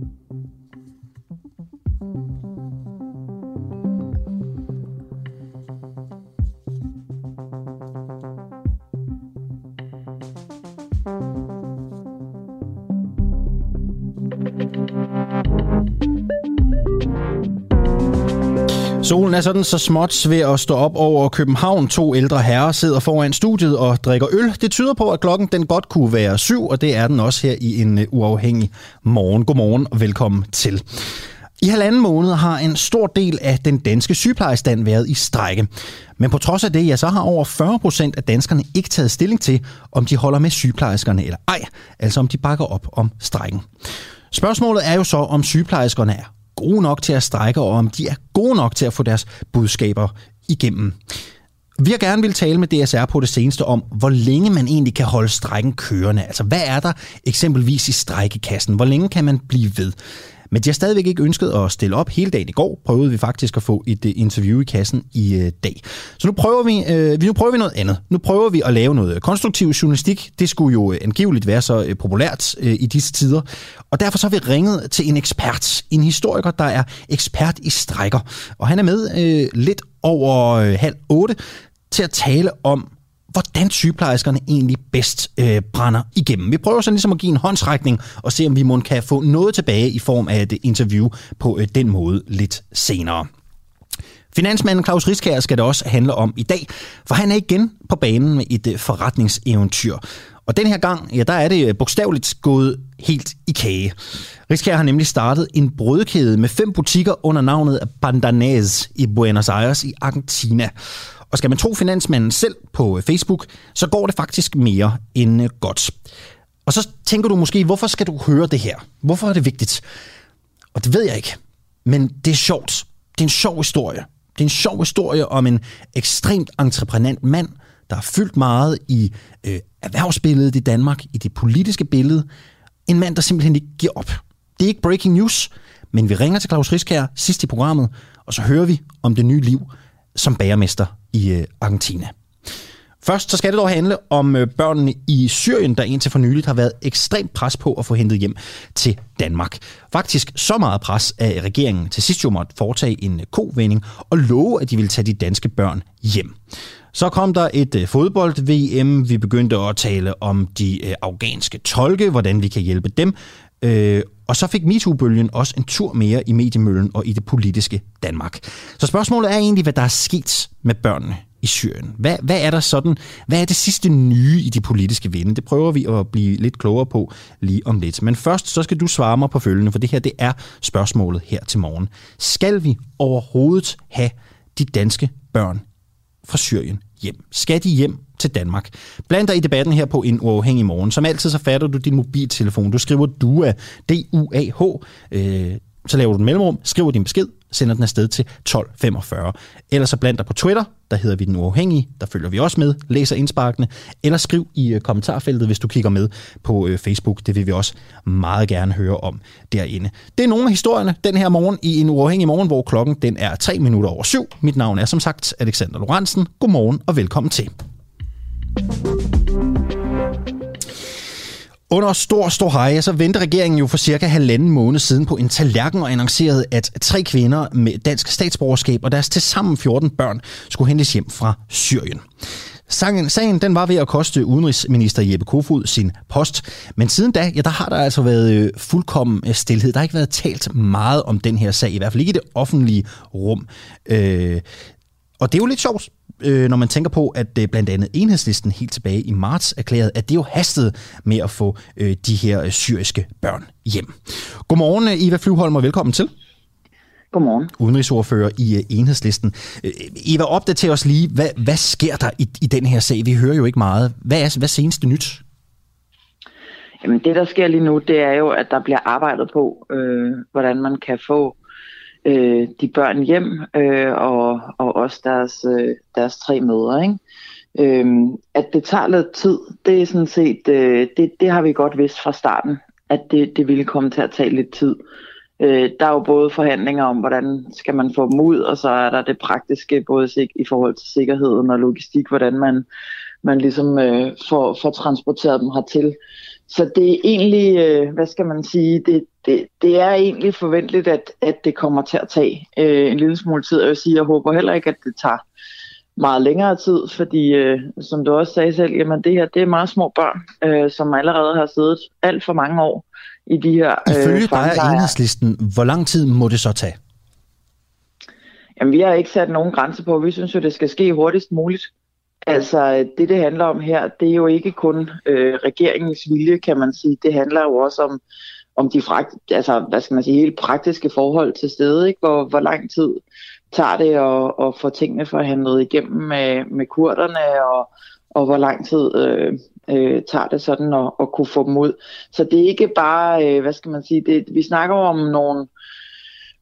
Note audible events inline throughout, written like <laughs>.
Thank you. Solen er sådan så småt ved at stå op over København. To ældre herrer sidder foran studiet og drikker øl. Det tyder på, at klokken den godt kunne være syv, og det er den også her i en øh, uafhængig morgen. Godmorgen og velkommen til. I halvanden måned har en stor del af den danske sygeplejestand været i strække. Men på trods af det, ja, så har over 40 procent af danskerne ikke taget stilling til, om de holder med sygeplejerskerne eller ej, altså om de bakker op om strækken. Spørgsmålet er jo så, om sygeplejerskerne er gode nok til at strække, og om de er gode nok til at få deres budskaber igennem. Vi har gerne vil tale med DSR på det seneste om, hvor længe man egentlig kan holde strækken kørende. Altså, hvad er der eksempelvis i strækkekassen? Hvor længe kan man blive ved? Men de har stadigvæk ikke ønsket at stille op hele dagen i går. Prøvede vi faktisk at få et øh, interview i kassen i øh, dag. Så nu prøver vi, øh, nu prøver vi noget andet. Nu prøver vi at lave noget konstruktiv journalistik. Det skulle jo øh, angiveligt være så populært øh, i disse tider. Og derfor så har vi ringet til en ekspert, en historiker, der er ekspert i strækker. Og han er med øh, lidt over øh, halv otte til at tale om, hvordan sygeplejerskerne egentlig bedst øh, brænder igennem. Vi prøver så ligesom at give en håndsrækning og se, om vi måske kan få noget tilbage i form af et interview på øh, den måde lidt senere. Finansmanden Claus Riskær skal det også handle om i dag, for han er igen på banen med et øh, forretningseventyr. Og den her gang, ja, der er det øh, bogstaveligt gået helt i kage. Riskær har nemlig startet en brødkæde med fem butikker under navnet Bandanaz i Buenos Aires i Argentina. Og skal man tro finansmanden selv på øh, Facebook, så går det faktisk mere end øh, godt. Og så tænker du måske, hvorfor skal du høre det her? Hvorfor er det vigtigt? Og det ved jeg ikke. Men det er sjovt. Det er en sjov historie. Det er en sjov historie om en ekstremt entreprenant mand, der har fyldt meget i øh, erhvervsbilledet i Danmark, i det politiske billede. En mand, der simpelthen ikke giver op. Det er ikke breaking news, men vi ringer til Claus Riskær sidst i programmet, og så hører vi om det nye liv som bagermester i øh, Argentina. Først så skal det dog handle om øh, børnene i Syrien, der indtil for nyligt har været ekstremt pres på at få hentet hjem til Danmark. Faktisk så meget pres, at regeringen til sidst jo måtte foretage en øh, kovending og love, at de ville tage de danske børn hjem. Så kom der et øh, fodbold-VM. Vi begyndte at tale om de øh, afghanske tolke, hvordan vi kan hjælpe dem. Og så fik MeToo-bølgen også en tur mere i mediemøllen og i det politiske Danmark. Så spørgsmålet er egentlig, hvad der er sket med børnene i Syrien. Hvad, hvad er der sådan, hvad er det sidste nye i de politiske vinde? Det prøver vi at blive lidt klogere på lige om lidt. Men først så skal du svare mig på følgende, for det her det er spørgsmålet her til morgen. Skal vi overhovedet have de danske børn fra Syrien hjem? Skal de hjem til Danmark? Bland dig i debatten her på en uafhængig morgen. Som altid så fatter du din mobiltelefon. Du skriver DUA, D-U-A-H, øh, så laver du en mellemrum, skriver din besked, sender den afsted til 1245. Eller så bland dig på Twitter, der hedder vi Den Uafhængige, der følger vi også med, læser indsparkene, eller skriv i øh, kommentarfeltet, hvis du kigger med på øh, Facebook. Det vil vi også meget gerne høre om derinde. Det er nogle af historierne den her morgen i En Uafhængig Morgen, hvor klokken den er 3 minutter over syv. Mit navn er som sagt Alexander Lorentzen. Godmorgen og velkommen til. Under stor, stor hej, så vendte regeringen jo for cirka halvanden måned siden på en tallerken og annoncerede, at tre kvinder med dansk statsborgerskab og deres tilsammen 14 børn skulle hentes hjem fra Syrien. Sagen, sagen den var ved at koste udenrigsminister Jeppe Kofod sin post, men siden da, ja, der har der altså været øh, fuldkommen øh, stillhed. Der har ikke været talt meget om den her sag, i hvert fald ikke i det offentlige rum. Øh, og det er jo lidt sjovt, øh, når man tænker på, at øh, blandt andet enhedslisten helt tilbage i marts erklærede, at det jo hastede med at få øh, de her øh, syriske børn hjem. Godmorgen, øh, Eva Flyvholm, og velkommen til. Godmorgen. Udenrigsordfører i uh, Enhedslisten. Uh, Eva, opdater os lige, hvad, hvad sker der i, i den her sag? Vi hører jo ikke meget. Hvad er, hvad seneste nyt? Jamen det, der sker lige nu, det er jo, at der bliver arbejdet på, øh, hvordan man kan få øh, de børn hjem, øh, og, og også deres, øh, deres tre mødre. Ikke? Øh, at det tager lidt tid, det er sådan set, øh, det, det har vi godt vidst fra starten, at det, det ville komme til at tage lidt tid. Øh, der er jo både forhandlinger om, hvordan skal man få dem ud, og så er der det praktiske, både i forhold til sikkerheden og logistik, hvordan man, man ligesom øh, får, får transporteret dem hertil så det er egentlig, øh, hvad skal man sige, det, det, det er egentlig forventeligt, at, at det kommer til at tage øh, en lille smule tid. Jeg vil sige, jeg håber heller ikke, at det tager meget længere tid, fordi øh, som du også sagde selv, jamen det her, det er meget små børn, øh, som allerede har siddet alt for mange år i de her øh, Ifølge dig og enhedslisten, hvor lang tid må det så tage? Jamen, vi har ikke sat nogen grænse på. Vi synes jo, det skal ske hurtigst muligt. Altså, det det handler om her, det er jo ikke kun øh, regeringens vilje, kan man sige. Det handler jo også om, om de altså, hvad skal man sige, helt praktiske forhold til stede, ikke? Hvor, hvor lang tid tager det at, at få tingene forhandlet igennem med, med kurderne, og, og hvor lang tid øh, øh, tager det sådan at, at kunne få dem ud. Så det er ikke bare, øh, hvad skal man sige, det, vi snakker om nogle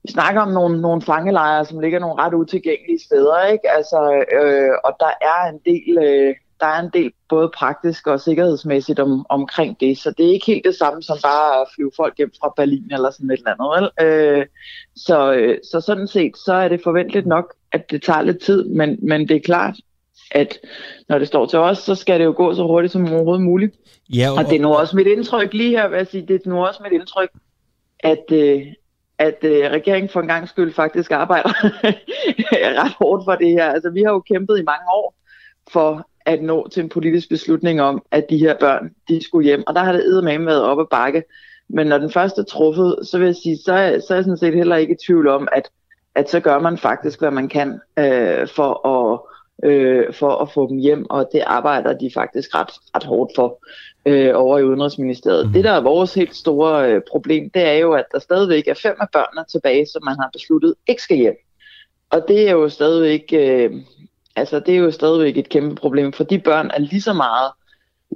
vi snakker om nogle, nogle fangelejre, som ligger nogle ret utilgængelige steder, ikke? Altså, øh, og der er en del, øh, der er en del både praktisk og sikkerhedsmæssigt om, omkring det, så det er ikke helt det samme som bare at flyve folk hjem fra Berlin eller sådan et eller andet, vel? Øh, så, øh, så sådan set, så er det forventeligt nok, at det tager lidt tid, men, men det er klart, at når det står til os, så skal det jo gå så hurtigt som overhovedet muligt. Ja, og, og det er nu også mit indtryk lige her, vil jeg sige, det er nu også mit indtryk, at, øh, at øh, regeringen for en gang skyld faktisk arbejder <laughs> ret hårdt for det her. Altså, vi har jo kæmpet i mange år for at nå til en politisk beslutning om, at de her børn, de skulle hjem. Og der har det med været op ad bakke. Men når den første er truffet, så vil jeg sige, så er, så er jeg sådan set heller ikke i tvivl om, at, at så gør man faktisk, hvad man kan øh, for, at, øh, for at få dem hjem, og det arbejder de faktisk ret, ret hårdt for øh, over i Udenrigsministeriet. Mm. Det, der er vores helt store øh, problem, det er jo, at der stadigvæk er fem af børnene tilbage, som man har besluttet ikke skal hjem. Og det er jo stadigvæk, øh, altså, det er jo stadigvæk et kæmpe problem, for de børn er lige så meget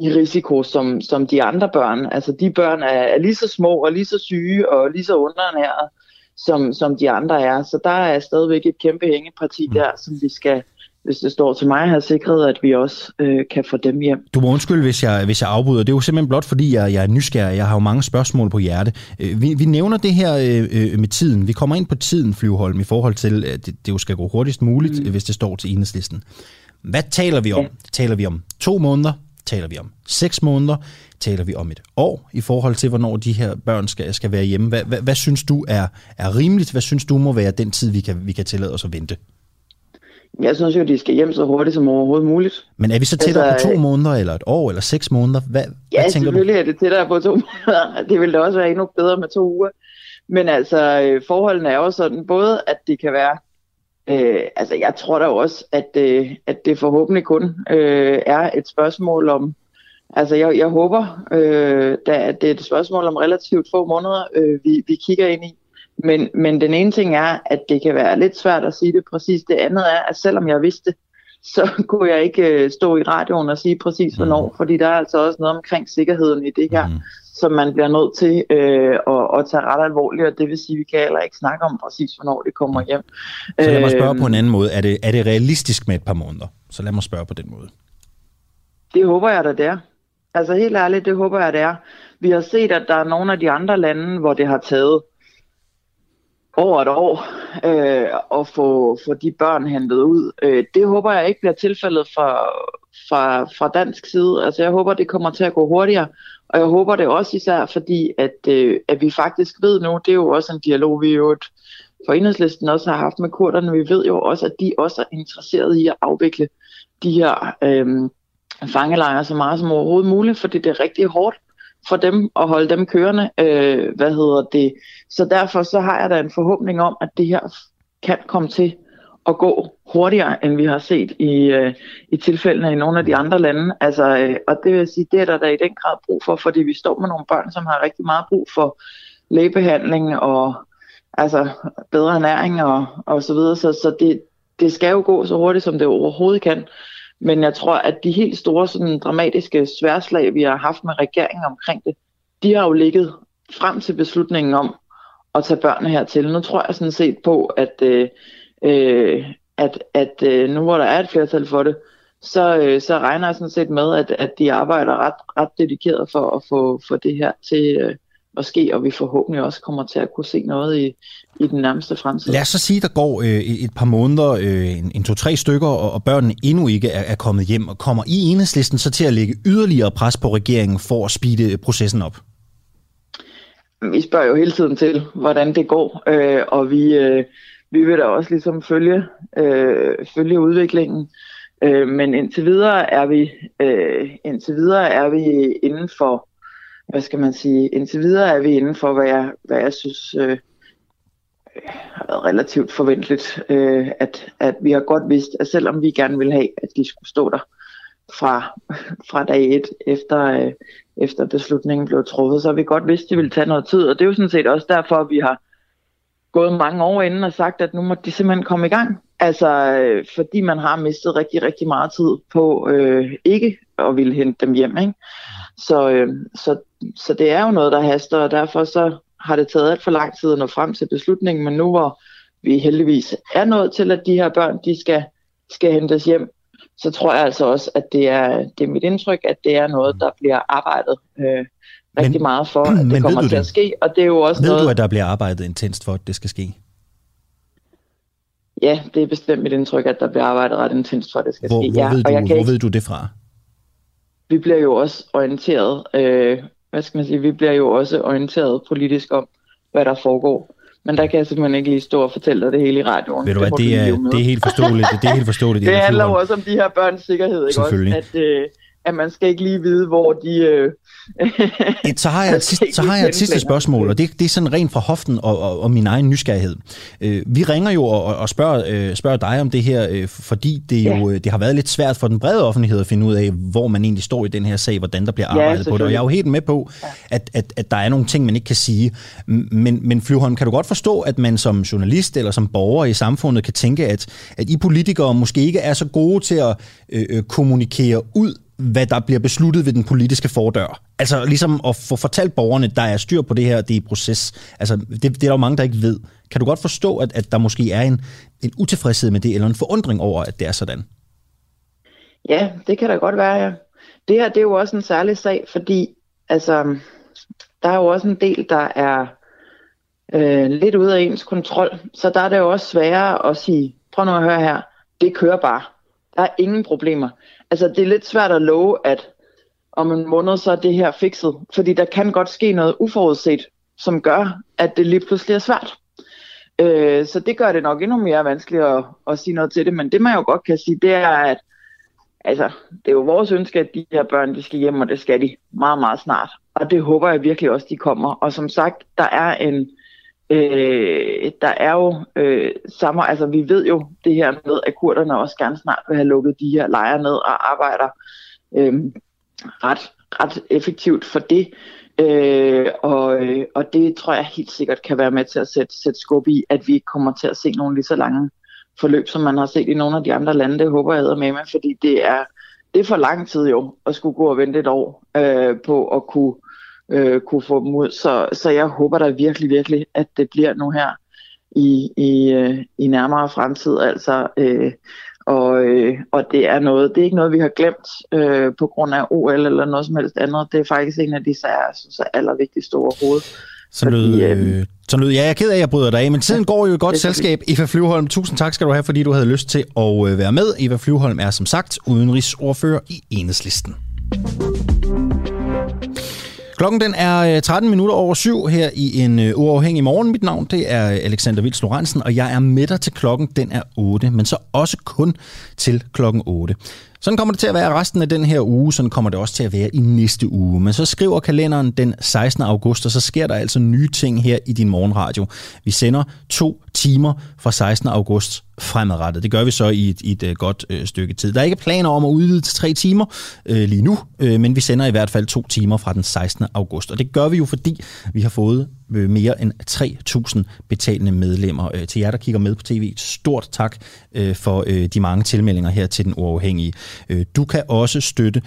i risiko som, som de andre børn. Altså de børn er, er lige så små og lige så syge og lige så underernærede, som, som de andre er. Så der er stadigvæk et kæmpe hængeparti mhm. der, som vi skal, hvis det står til mig, har sikret, at vi også øh, kan få dem hjem. Du må undskylde, hvis jeg, hvis jeg afbryder. Det er jo simpelthen blot, fordi jeg, jeg er nysgerrig. Jeg har jo mange spørgsmål på hjerte. Øh, vi, vi nævner det her øh, øh, med tiden. Vi kommer ind på tiden, Flyvholm, i forhold til, at det, det jo skal gå hurtigst muligt, mm. hvis det står til enhedslisten. Hvad taler vi om? Ja. Taler vi om to måneder? Taler vi om seks måneder? Taler vi om et år i forhold til, hvornår de her børn skal, skal være hjemme? Hvad, hvad, hvad synes du er, er rimeligt? Hvad synes du må være den tid, vi kan, vi kan tillade os at vente? Jeg synes jo, de skal hjem så hurtigt som overhovedet muligt. Men er vi så tættere altså, på to måneder, eller et år, eller seks måneder? Hvad, ja, hvad tænker selvfølgelig du? er det tættere på to <laughs> måneder. Det ville da også være endnu bedre med to uger. Men altså, øh, forholdene er jo sådan, både at det kan være, øh, altså jeg tror da også, at, øh, at det forhåbentlig kun øh, er et spørgsmål om, altså jeg, jeg håber, øh, da, at det er et spørgsmål om relativt få måneder, øh, vi, vi kigger ind i. Men, men den ene ting er, at det kan være lidt svært at sige det præcis. Det andet er, at selvom jeg vidste, så <laughs> kunne jeg ikke øh, stå i radioen og sige præcis hvornår, mm. fordi der er altså også noget omkring sikkerheden i det her, mm. som man bliver nødt til øh, at, at tage ret alvorligt, og det vil sige, at vi kan heller ikke snakke om præcis, hvornår det kommer hjem. Så lad mig spørge på en anden måde. Er det, er det realistisk med et par måneder? Så lad mig spørge på den måde. Det håber jeg da, det er. Altså helt ærligt, det håber jeg, det er. Vi har set, at der er nogle af de andre lande, hvor det har taget over et år øh, og få, få de børn hentet ud. Øh, det håber jeg ikke bliver tilfældet fra, fra, fra dansk side. Altså jeg håber, det kommer til at gå hurtigere, og jeg håber det også især, fordi at, øh, at vi faktisk ved nu, det er jo også en dialog, vi jo for enhedslisten også har haft med kurderne, vi ved jo også, at de også er interesserede i at afvikle de her øh, fangelejre så meget som overhovedet muligt, fordi det er rigtig hårdt for dem og holde dem kørende. Øh, hvad hedder det? Så derfor så har jeg da en forhåbning om, at det her kan komme til at gå hurtigere, end vi har set i, øh, i tilfældene i nogle af de andre lande. Altså, øh, og det vil sige, det er der, der i den grad brug for, fordi vi står med nogle børn, som har rigtig meget brug for lægebehandling og altså, bedre ernæring og, og så videre. Så, så det, det skal jo gå så hurtigt, som det overhovedet kan. Men jeg tror, at de helt store sådan, dramatiske sværslag, vi har haft med regeringen omkring det, de har jo ligget frem til beslutningen om at tage børnene hertil. Nu tror jeg sådan set på, at, øh, øh, at, at øh, nu hvor der er et flertal for det, så, øh, så regner jeg sådan set med, at, at de arbejder ret, ret dedikeret for at få, for det her til, øh, at ske, og vi forhåbentlig også kommer til at kunne se noget i, i den nærmeste fremtid. Lad os så sige, der går øh, et par måneder, øh, en, en to-tre stykker, og, og børnene endnu ikke er, er kommet hjem, og kommer i enhedslisten så til at lægge yderligere pres på regeringen for at speede processen op? Vi spørger jo hele tiden til, hvordan det går, øh, og vi, øh, vi vil da også ligesom følge, øh, følge udviklingen. Øh, men indtil videre er vi øh, indtil videre er vi inden for hvad skal man sige indtil videre er vi inden for hvad jeg hvad jeg synes øh, har været relativt forventeligt øh, at at vi har godt vidst at selvom vi gerne vil have at de skulle stå der fra <laughs> fra dag et efter øh, efter beslutningen blev truffet så har vi godt vidst at det ville tage noget tid og det er jo sådan set også derfor at vi har gået mange år inden og sagt at nu må de simpelthen komme i gang Altså, øh, fordi man har mistet rigtig, rigtig meget tid på øh, ikke at ville hente dem hjem. Ikke? Så, øh, så, så det er jo noget, der haster, og derfor så har det taget alt for lang tid at nå frem til beslutningen, men nu hvor vi heldigvis er nået til, at de her børn, de skal, skal hentes hjem, så tror jeg altså også, at det er, det er mit indtryk, at det er noget, der bliver arbejdet øh, rigtig men, meget for, at <clears throat> det kommer til det? at ske. Og det er jo også ved noget, du, at der bliver arbejdet intenst for, at det skal ske? Ja, det er bestemt mit indtryk, at der bliver arbejdet ret intenst for, at det skal hvor, ske. Hvor, ja, ved, du, og jeg hvor ikke, ved du det fra? Vi bliver jo også orienteret, øh, hvad skal man sige, vi bliver jo også orienteret politisk om, hvad der foregår. Men der kan jeg simpelthen ikke lige stå og fortælle dig det hele i radioen. Ved du hvad, det, det, er, det er helt forståeligt. Det er helt forståeligt. <laughs> det handler jo også om de her børns sikkerhed, ikke også? At, øh, at man skal ikke lige vide, hvor de... Øh, <laughs> så har jeg et, <laughs> sidste, så har jeg et sidste spørgsmål, og det, det er sådan rent fra hoften og, og, og min egen nysgerrighed. Øh, vi ringer jo og, og spørger, øh, spørger dig om det her, øh, fordi det jo ja. det har været lidt svært for den brede offentlighed at finde ud af, hvor man egentlig står i den her sag, hvordan der bliver arbejdet ja, på det. Og jeg er jo helt med på, at, at, at der er nogle ting, man ikke kan sige. Men, men Flyvholm, kan du godt forstå, at man som journalist eller som borger i samfundet kan tænke, at, at I politikere måske ikke er så gode til at øh, øh kommunikere ud hvad der bliver besluttet ved den politiske fordør. Altså ligesom at få fortalt borgerne, der er styr på det her, det er proces. Altså det, det er der jo mange, der ikke ved. Kan du godt forstå, at, at der måske er en, en utilfredshed med det, eller en forundring over, at det er sådan? Ja, det kan da godt være, ja. Det her, det er jo også en særlig sag, fordi altså, der er jo også en del, der er øh, lidt ude af ens kontrol. Så der er det jo også sværere at sige, prøv nu at høre her, det kører bare. Der er ingen problemer altså det er lidt svært at love, at om en måned så er det her fikset. Fordi der kan godt ske noget uforudset, som gør, at det lige pludselig er svært. Øh, så det gør det nok endnu mere vanskeligt at, at sige noget til det. Men det man jo godt kan sige, det er, at altså, det er jo vores ønske, at de her børn de skal hjem, og det skal de meget, meget snart. Og det håber jeg virkelig også, de kommer. Og som sagt, der er en, Øh, der er jo øh, samme, altså vi ved jo det her med, at kurderne også gerne snart vil have lukket de her lejre ned og arbejder øh, ret, ret effektivt for det. Øh, og, øh, og det tror jeg helt sikkert kan være med til at sætte, sætte skub i, at vi ikke kommer til at se nogle lige så lange forløb, som man har set i nogle af de andre lande. Det håber jeg med mig, fordi det er, det er for lang tid jo at skulle gå og vente et år øh, på at kunne øh, kunne få dem ud. Så, så jeg håber da virkelig, virkelig, at det bliver nu her i, i, øh, i nærmere fremtid. Altså, øh, og, øh, og det er noget, det er ikke noget, vi har glemt øh, på grund af OL eller noget som helst andet. Det er faktisk en af de sager, jeg synes er allervigtigste overhovedet. Så lød, øh, så lød, ja, jeg er ked af, at jeg bryder dig af, men tiden går jo i godt selskab. Eva Flyvholm, tusind tak skal du have, fordi du havde lyst til at øh, være med. Eva Flyvholm er som sagt udenrigsordfører i Enhedslisten. Klokken den er øh, 13 minutter over syv her i en øh, uafhængig morgen. Mit navn det er øh, Alexander Vils Lorentzen, og jeg er med dig til klokken den er 8, men så også kun til klokken 8. Sådan kommer det til at være resten af den her uge, sådan kommer det også til at være i næste uge. Men så skriver kalenderen den 16. august, og så sker der altså nye ting her i din morgenradio. Vi sender to timer fra 16. august fremadrettet. Det gør vi så i et, i et øh, godt øh, stykke tid. Der er ikke planer om at udvide til tre timer øh, lige nu, øh, men vi sender i hvert fald to timer fra den 16. august. Og det gør vi jo, fordi vi har fået Øh, mere end 3.000 betalende medlemmer. Øh, til jer, der kigger med på tv, stort tak øh, for de mange tilmeldinger her til den uafhængige. Du kan også støtte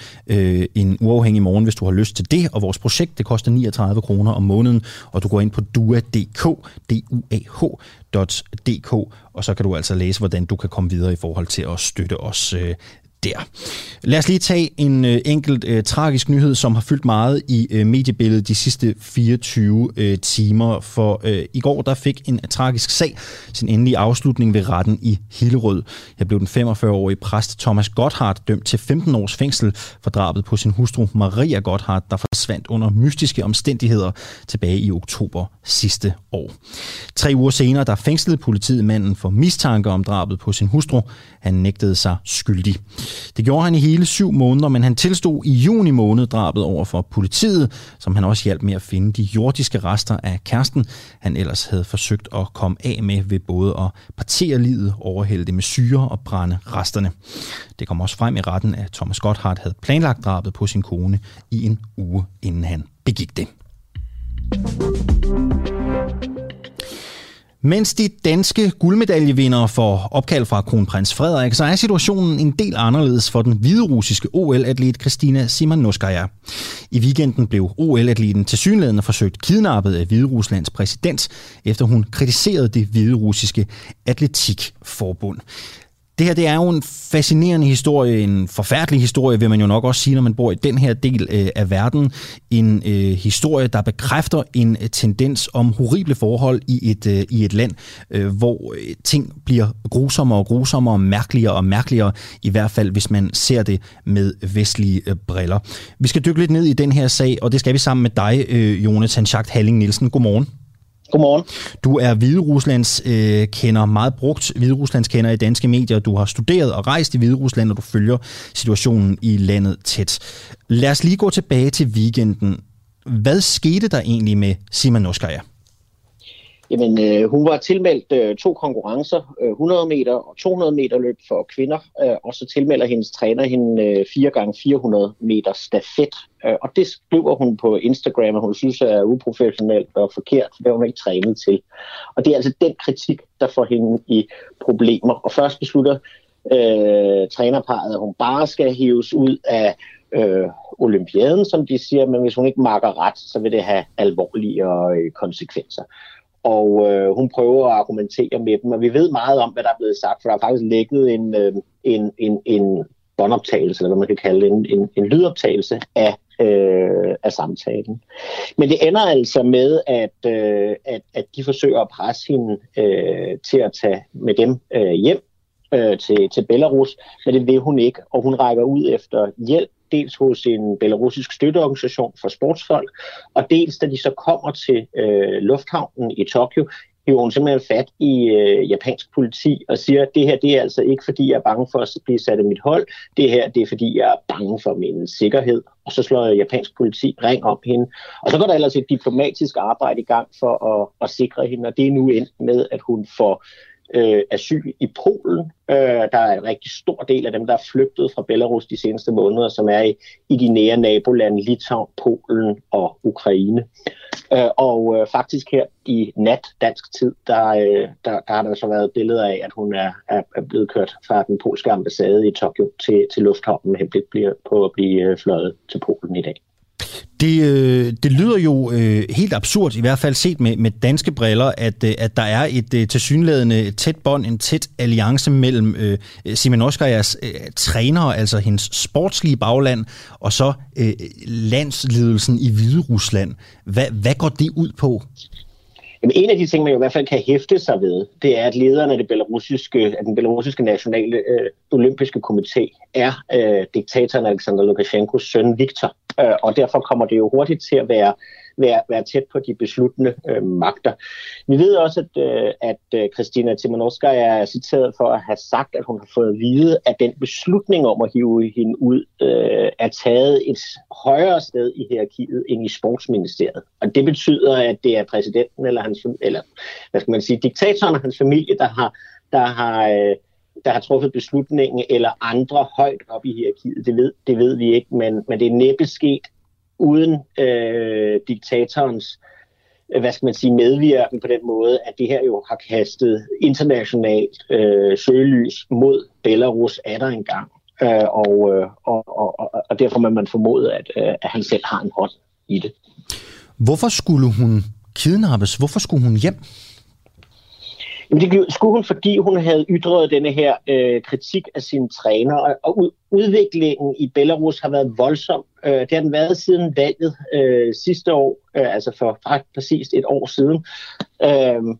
en uafhængig morgen, hvis du har lyst til det, og vores projekt, det koster 39 kroner om måneden, og du går ind på dua.dk, d-u-a-h.dk, og så kan du altså læse, hvordan du kan komme videre i forhold til at støtte os der. Lad os lige tage en øh, enkelt øh, tragisk nyhed, som har fyldt meget i øh, mediebilledet de sidste 24 øh, timer. For øh, i går der fik en øh, tragisk sag sin endelige afslutning ved retten i Hillerød. Jeg blev den 45-årige præst Thomas Gotthardt dømt til 15 års fængsel for drabet på sin hustru Maria Gotthardt, der forsvandt under mystiske omstændigheder tilbage i oktober sidste år. Tre uger senere der fængslede politiet manden for mistanke om drabet på sin hustru. Han nægtede sig skyldig. Det gjorde han i hele syv måneder, men han tilstod i juni måned drabet over for politiet, som han også hjalp med at finde de jordiske rester af kæresten, han ellers havde forsøgt at komme af med ved både at partere livet, overhælde det med syre og brænde resterne. Det kom også frem i retten, at Thomas Gotthardt havde planlagt drabet på sin kone i en uge, inden han begik det. Mens de danske guldmedaljevindere får opkald fra kronprins Frederik, så er situationen en del anderledes for den hviderussiske OL-atlet Kristina Simanovskaya. I weekenden blev OL-atleten til synligheden forsøgt kidnappet af Hvideruslands præsident, efter hun kritiserede det hviderussiske atletikforbund. Det her det er jo en fascinerende historie, en forfærdelig historie, vil man jo nok også sige, når man bor i den her del øh, af verden. En øh, historie, der bekræfter en øh, tendens om horrible forhold i et, øh, i et land, øh, hvor øh, ting bliver grusommere og grusommere og mærkeligere og mærkeligere, i hvert fald hvis man ser det med vestlige øh, briller. Vi skal dykke lidt ned i den her sag, og det skal vi sammen med dig, øh, Jonathan Schacht Halling Nielsen. Godmorgen. Godmorgen. Du er Hvideruslands øh, kender, meget brugt Hvideruslands kender i danske medier. Du har studeret og rejst i Hviderusland, og du følger situationen i landet tæt. Lad os lige gå tilbage til weekenden. Hvad skete der egentlig med Simanovskaya? Jamen, øh, hun var tilmeldt øh, to konkurrencer, øh, 100 meter og 200 meter løb for kvinder, øh, og så tilmelder hendes træner hende øh, 4 gange 400 meter stafet. Øh, og det skriver hun på Instagram, og hun synes er uprofessionelt og forkert, det var hun ikke trænet til. Og det er altså den kritik, der får hende i problemer. Og først beslutter øh, trænerparet, at hun bare skal hives ud af øh, olympiaden, som de siger, men hvis hun ikke makker ret, så vil det have alvorlige øh, konsekvenser og øh, hun prøver at argumentere med dem, og vi ved meget om, hvad der er blevet sagt, for der er faktisk lægget en, øh, en, en, en båndoptagelse, eller hvad man kan kalde en, en, en lydoptagelse af, øh, af samtalen. Men det ender altså med, at, øh, at, at de forsøger at presse hende øh, til at tage med dem øh, hjem øh, til, til Belarus, men det vil hun ikke, og hun rækker ud efter hjælp dels hos en belarusisk støtteorganisation for sportsfolk, og dels da de så kommer til øh, lufthavnen i Tokyo, hiver hun simpelthen fat i øh, japansk politi og siger, at det her det er altså ikke fordi, jeg er bange for at blive sat af mit hold, det her det er fordi, jeg er bange for min sikkerhed. Og så slår japansk politi ring om hende. Og så går der ellers et diplomatisk arbejde i gang for at, at sikre hende, og det er nu endt med, at hun får øh, asyl i Polen. Øh, der er en rigtig stor del af dem, der er flygtet fra Belarus de seneste måneder, som er i, i de nære nabolande Litauen, Polen og Ukraine. Øh, og øh, faktisk her i nat dansk tid, der, øh, der, der har der så været billeder af, at hun er, er, blevet kørt fra den polske ambassade i Tokyo til, til lufthavnen med henblik på at blive øh, fløjet til Polen i dag. Det, øh, det lyder jo øh, helt absurd, i hvert fald set med, med danske briller, at, øh, at der er et øh, tilsyneladende tæt bånd, en tæt alliance mellem øh, Simon Oskajas øh, træner, altså hendes sportslige bagland, og så øh, landsledelsen i Hvide Rusland. Hvad, hvad går det ud på? Jamen, en af de ting, man jo i hvert fald kan hæfte sig ved, det er, at lederen af, det belarusiske, af den belarusiske nationale øh, olympiske komité er øh, diktatoren Alexander Lukashenkos søn Viktor. Øh, og derfor kommer det jo hurtigt til at være være, være tæt på de besluttende øh, magter. Vi ved også, at, øh, at øh, Christina Timanovskaya er citeret for at have sagt, at hun har fået at vide, at den beslutning om at hive hende ud øh, er taget et højere sted i hierarkiet end i sportsministeriet. Og det betyder, at det er præsidenten eller hans, eller hvad skal man sige, diktatoren og hans familie, der har, der har øh, der har truffet beslutningen, eller andre højt op i hierarkiet. Det ved, det ved vi ikke, men, men det er næppe sket uden øh, diktatorens øh, hvad skal man sige, medvirken på den måde, at det her jo har kastet internationalt øh, søgelys mod Belarus er der engang. Øh, og, øh, og, og, og, og derfor må man formode, at, øh, at han selv har en hånd i det. Hvorfor skulle hun kidnappes? Hvorfor skulle hun hjem? Jamen det skulle hun, fordi hun havde ytret denne her øh, kritik af sine træner, og, og udviklingen i Belarus har været voldsom. Øh, det har den været siden valget øh, sidste år, øh, altså for faktisk præcis et år siden. Øh,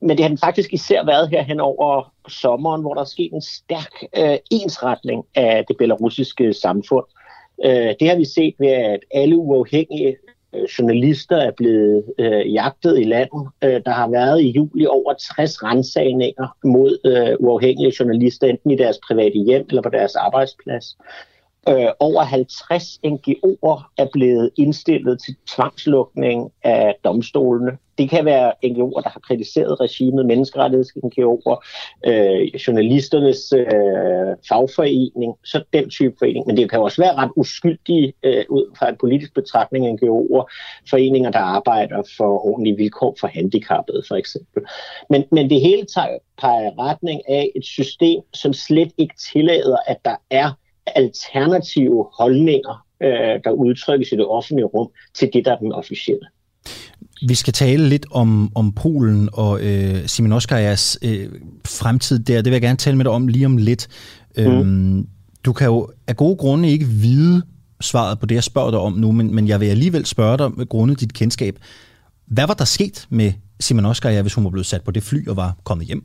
men det har den faktisk især været her hen over sommeren, hvor der er sket en stærk øh, ensretning af det belarusiske samfund. Øh, det har vi set ved, at alle uafhængige Øh, journalister er blevet øh, jagtet i landet. Øh, der har været i juli over 60 rensagninger mod øh, uafhængige journalister, enten i deres private hjem eller på deres arbejdsplads. Øh, over 50 NGO'er er blevet indstillet til tvangslukning af domstolene. Det kan være NGO'er, der har kritiseret regimet, menneskerettigheds-NGO'er, øh, journalisternes øh, fagforening, så den type forening. Men det kan også være ret uskyldige øh, ud fra en politisk betragtning NGO'er, foreninger, der arbejder for ordentlige vilkår for handicappede for eksempel. Men, men det hele tager, peger retning af et system, som slet ikke tillader, at der er alternative holdninger, øh, der udtrykkes i det offentlige rum, til det, der er den officielle. Vi skal tale lidt om, om Polen og øh, Simon Oskajas øh, fremtid der. Det vil jeg gerne tale med dig om lige om lidt. Mm. Øhm, du kan jo af gode grunde ikke vide svaret på det, jeg spørger dig om nu, men, men jeg vil alligevel spørge dig med grundet dit kendskab. Hvad var der sket med Simon Oskaja, hvis hun var blevet sat på det fly og var kommet hjem?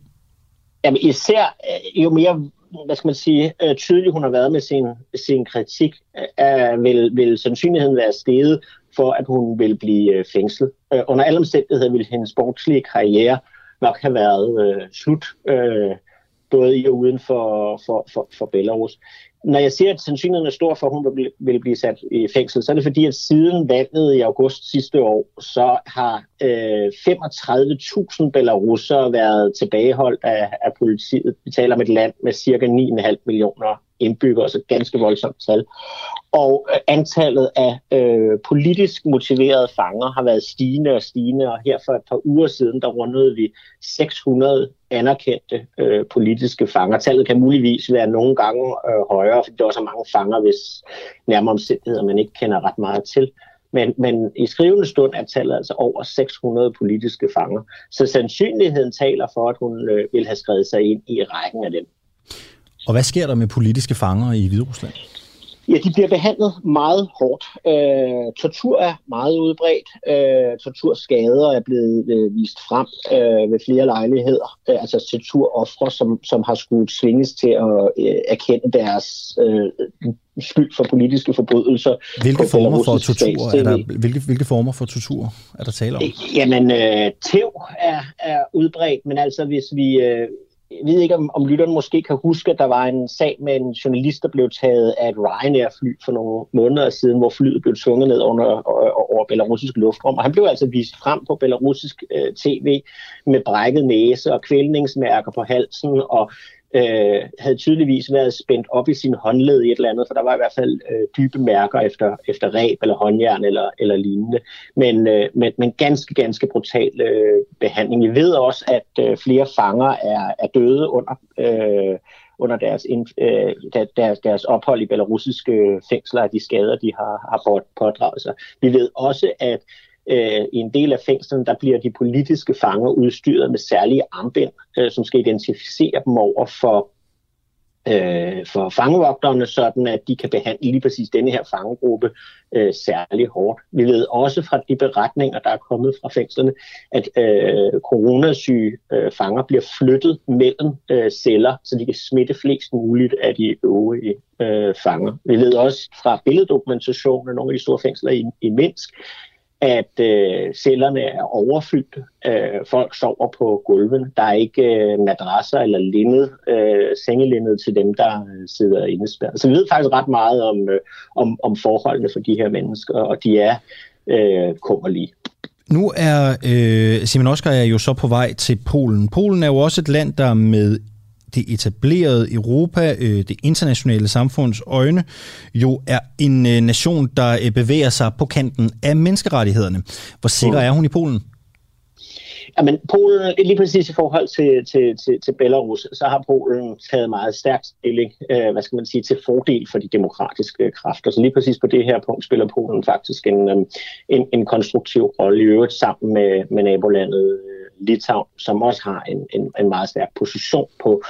Jamen især øh, jo mere hvad skal man sige, øh, tydelig hun har været med sin, sin kritik, øh, vil, vil sandsynligheden være steget for, at hun vil blive øh, fængslet. Øh, under alle omstændigheder vil hendes sportslige karriere nok have været øh, slut, øh, både i og uden for, for, for, for Belarus når jeg siger, at sandsynligheden er stor for, at hun vil blive sat i fængsel, så er det fordi, at siden valget i august sidste år, så har øh, 35.000 belarusere været tilbageholdt af, af politiet. Vi taler om et land med cirka 9,5 millioner indbyggere, så ganske voldsomt tal. Og øh, antallet af øh, politisk motiverede fanger har været stigende og stigende, og her for et par uger siden, der rundede vi 600 anerkendte øh, politiske fanger. Tallet kan muligvis være nogle gange øh, højere, fordi der er så mange fanger, hvis nærmere omstændigheder man ikke kender ret meget til. Men, men i skrivende stund er tallet altså over 600 politiske fanger. Så sandsynligheden taler for, at hun øh, vil have skrevet sig ind i rækken af dem. Og hvad sker der med politiske fanger i Hviderusland? Ja, de bliver behandlet meget hårdt. Øh, tortur er meget udbredt. Øh, torturskader er blevet øh, vist frem øh, ved flere lejligheder. Øh, altså torturoffre, som, som har skulle svinges til at øh, erkende deres øh, skyld for politiske forbrydelser. Hvilke former for tortur er der, hvilke, hvilke former for tortur er der tale om? Jamen, øh, tæv er, er udbredt, men altså hvis vi... Øh, jeg ved ikke, om, om lytteren måske kan huske, at der var en sag med en journalist, der blev taget af et Ryanair-fly for nogle måneder siden, hvor flyet blev tvunget ned under, over belarusisk luftrum. Og han blev altså vist frem på belarusisk øh, tv med brækket næse og kvælningsmærker på halsen og øh, havde tydeligvis været spændt op i sin håndled i et eller andet, for der var i hvert fald øh, dybe mærker efter, efter ræb eller håndjern eller, eller lignende. Men, øh, men, men ganske, ganske brutal øh, behandling. Vi ved også, at øh, flere fanger er, er døde under, øh, under deres, øh, deres, deres ophold i belarusiske fængsler, af de skader, de har, har pådraget sig. Vi ved også, at øh, i en del af fængslerne, der bliver de politiske fanger udstyret med særlige armbind, øh, som skal identificere dem over for øh, for fangevogterne, sådan at de kan behandle lige præcis denne her fangegruppe øh, særlig hårdt. Vi ved også fra de beretninger, der er kommet fra fængslerne, at øh, coronasyge øh, fanger bliver flyttet mellem øh, celler, så de kan smitte flest muligt af de øvrige øh, fanger. Vi ved også fra billeddokumentationen af nogle af de store fængsler i, i Minsk, at øh, cellerne er overfyldt. Øh, folk sover på gulven. Der er ikke øh, madrasser eller linned, øh, sengelindet til dem, der øh, sidder indespærret. Så vi ved faktisk ret meget om, øh, om, om forholdene for de her mennesker, og de er øh, kummerlige. Nu er øh, Simon Oskar er jo så på vej til Polen. Polen er jo også et land, der med det etablerede Europa, øh, det internationale samfunds øjne, jo er en øh, nation, der øh, bevæger sig på kanten af menneskerettighederne. Hvor sikker er hun i Polen? Jamen, Polen, lige præcis i forhold til, til, til, til Belarus, så har Polen taget meget stærkt stilling, øh, hvad skal man sige, til fordel for de demokratiske kræfter. Så lige præcis på det her punkt spiller Polen faktisk en, en, en konstruktiv rolle i øvrigt sammen med, med nabolandet Litauen, som også har en, en, en meget stærk position på,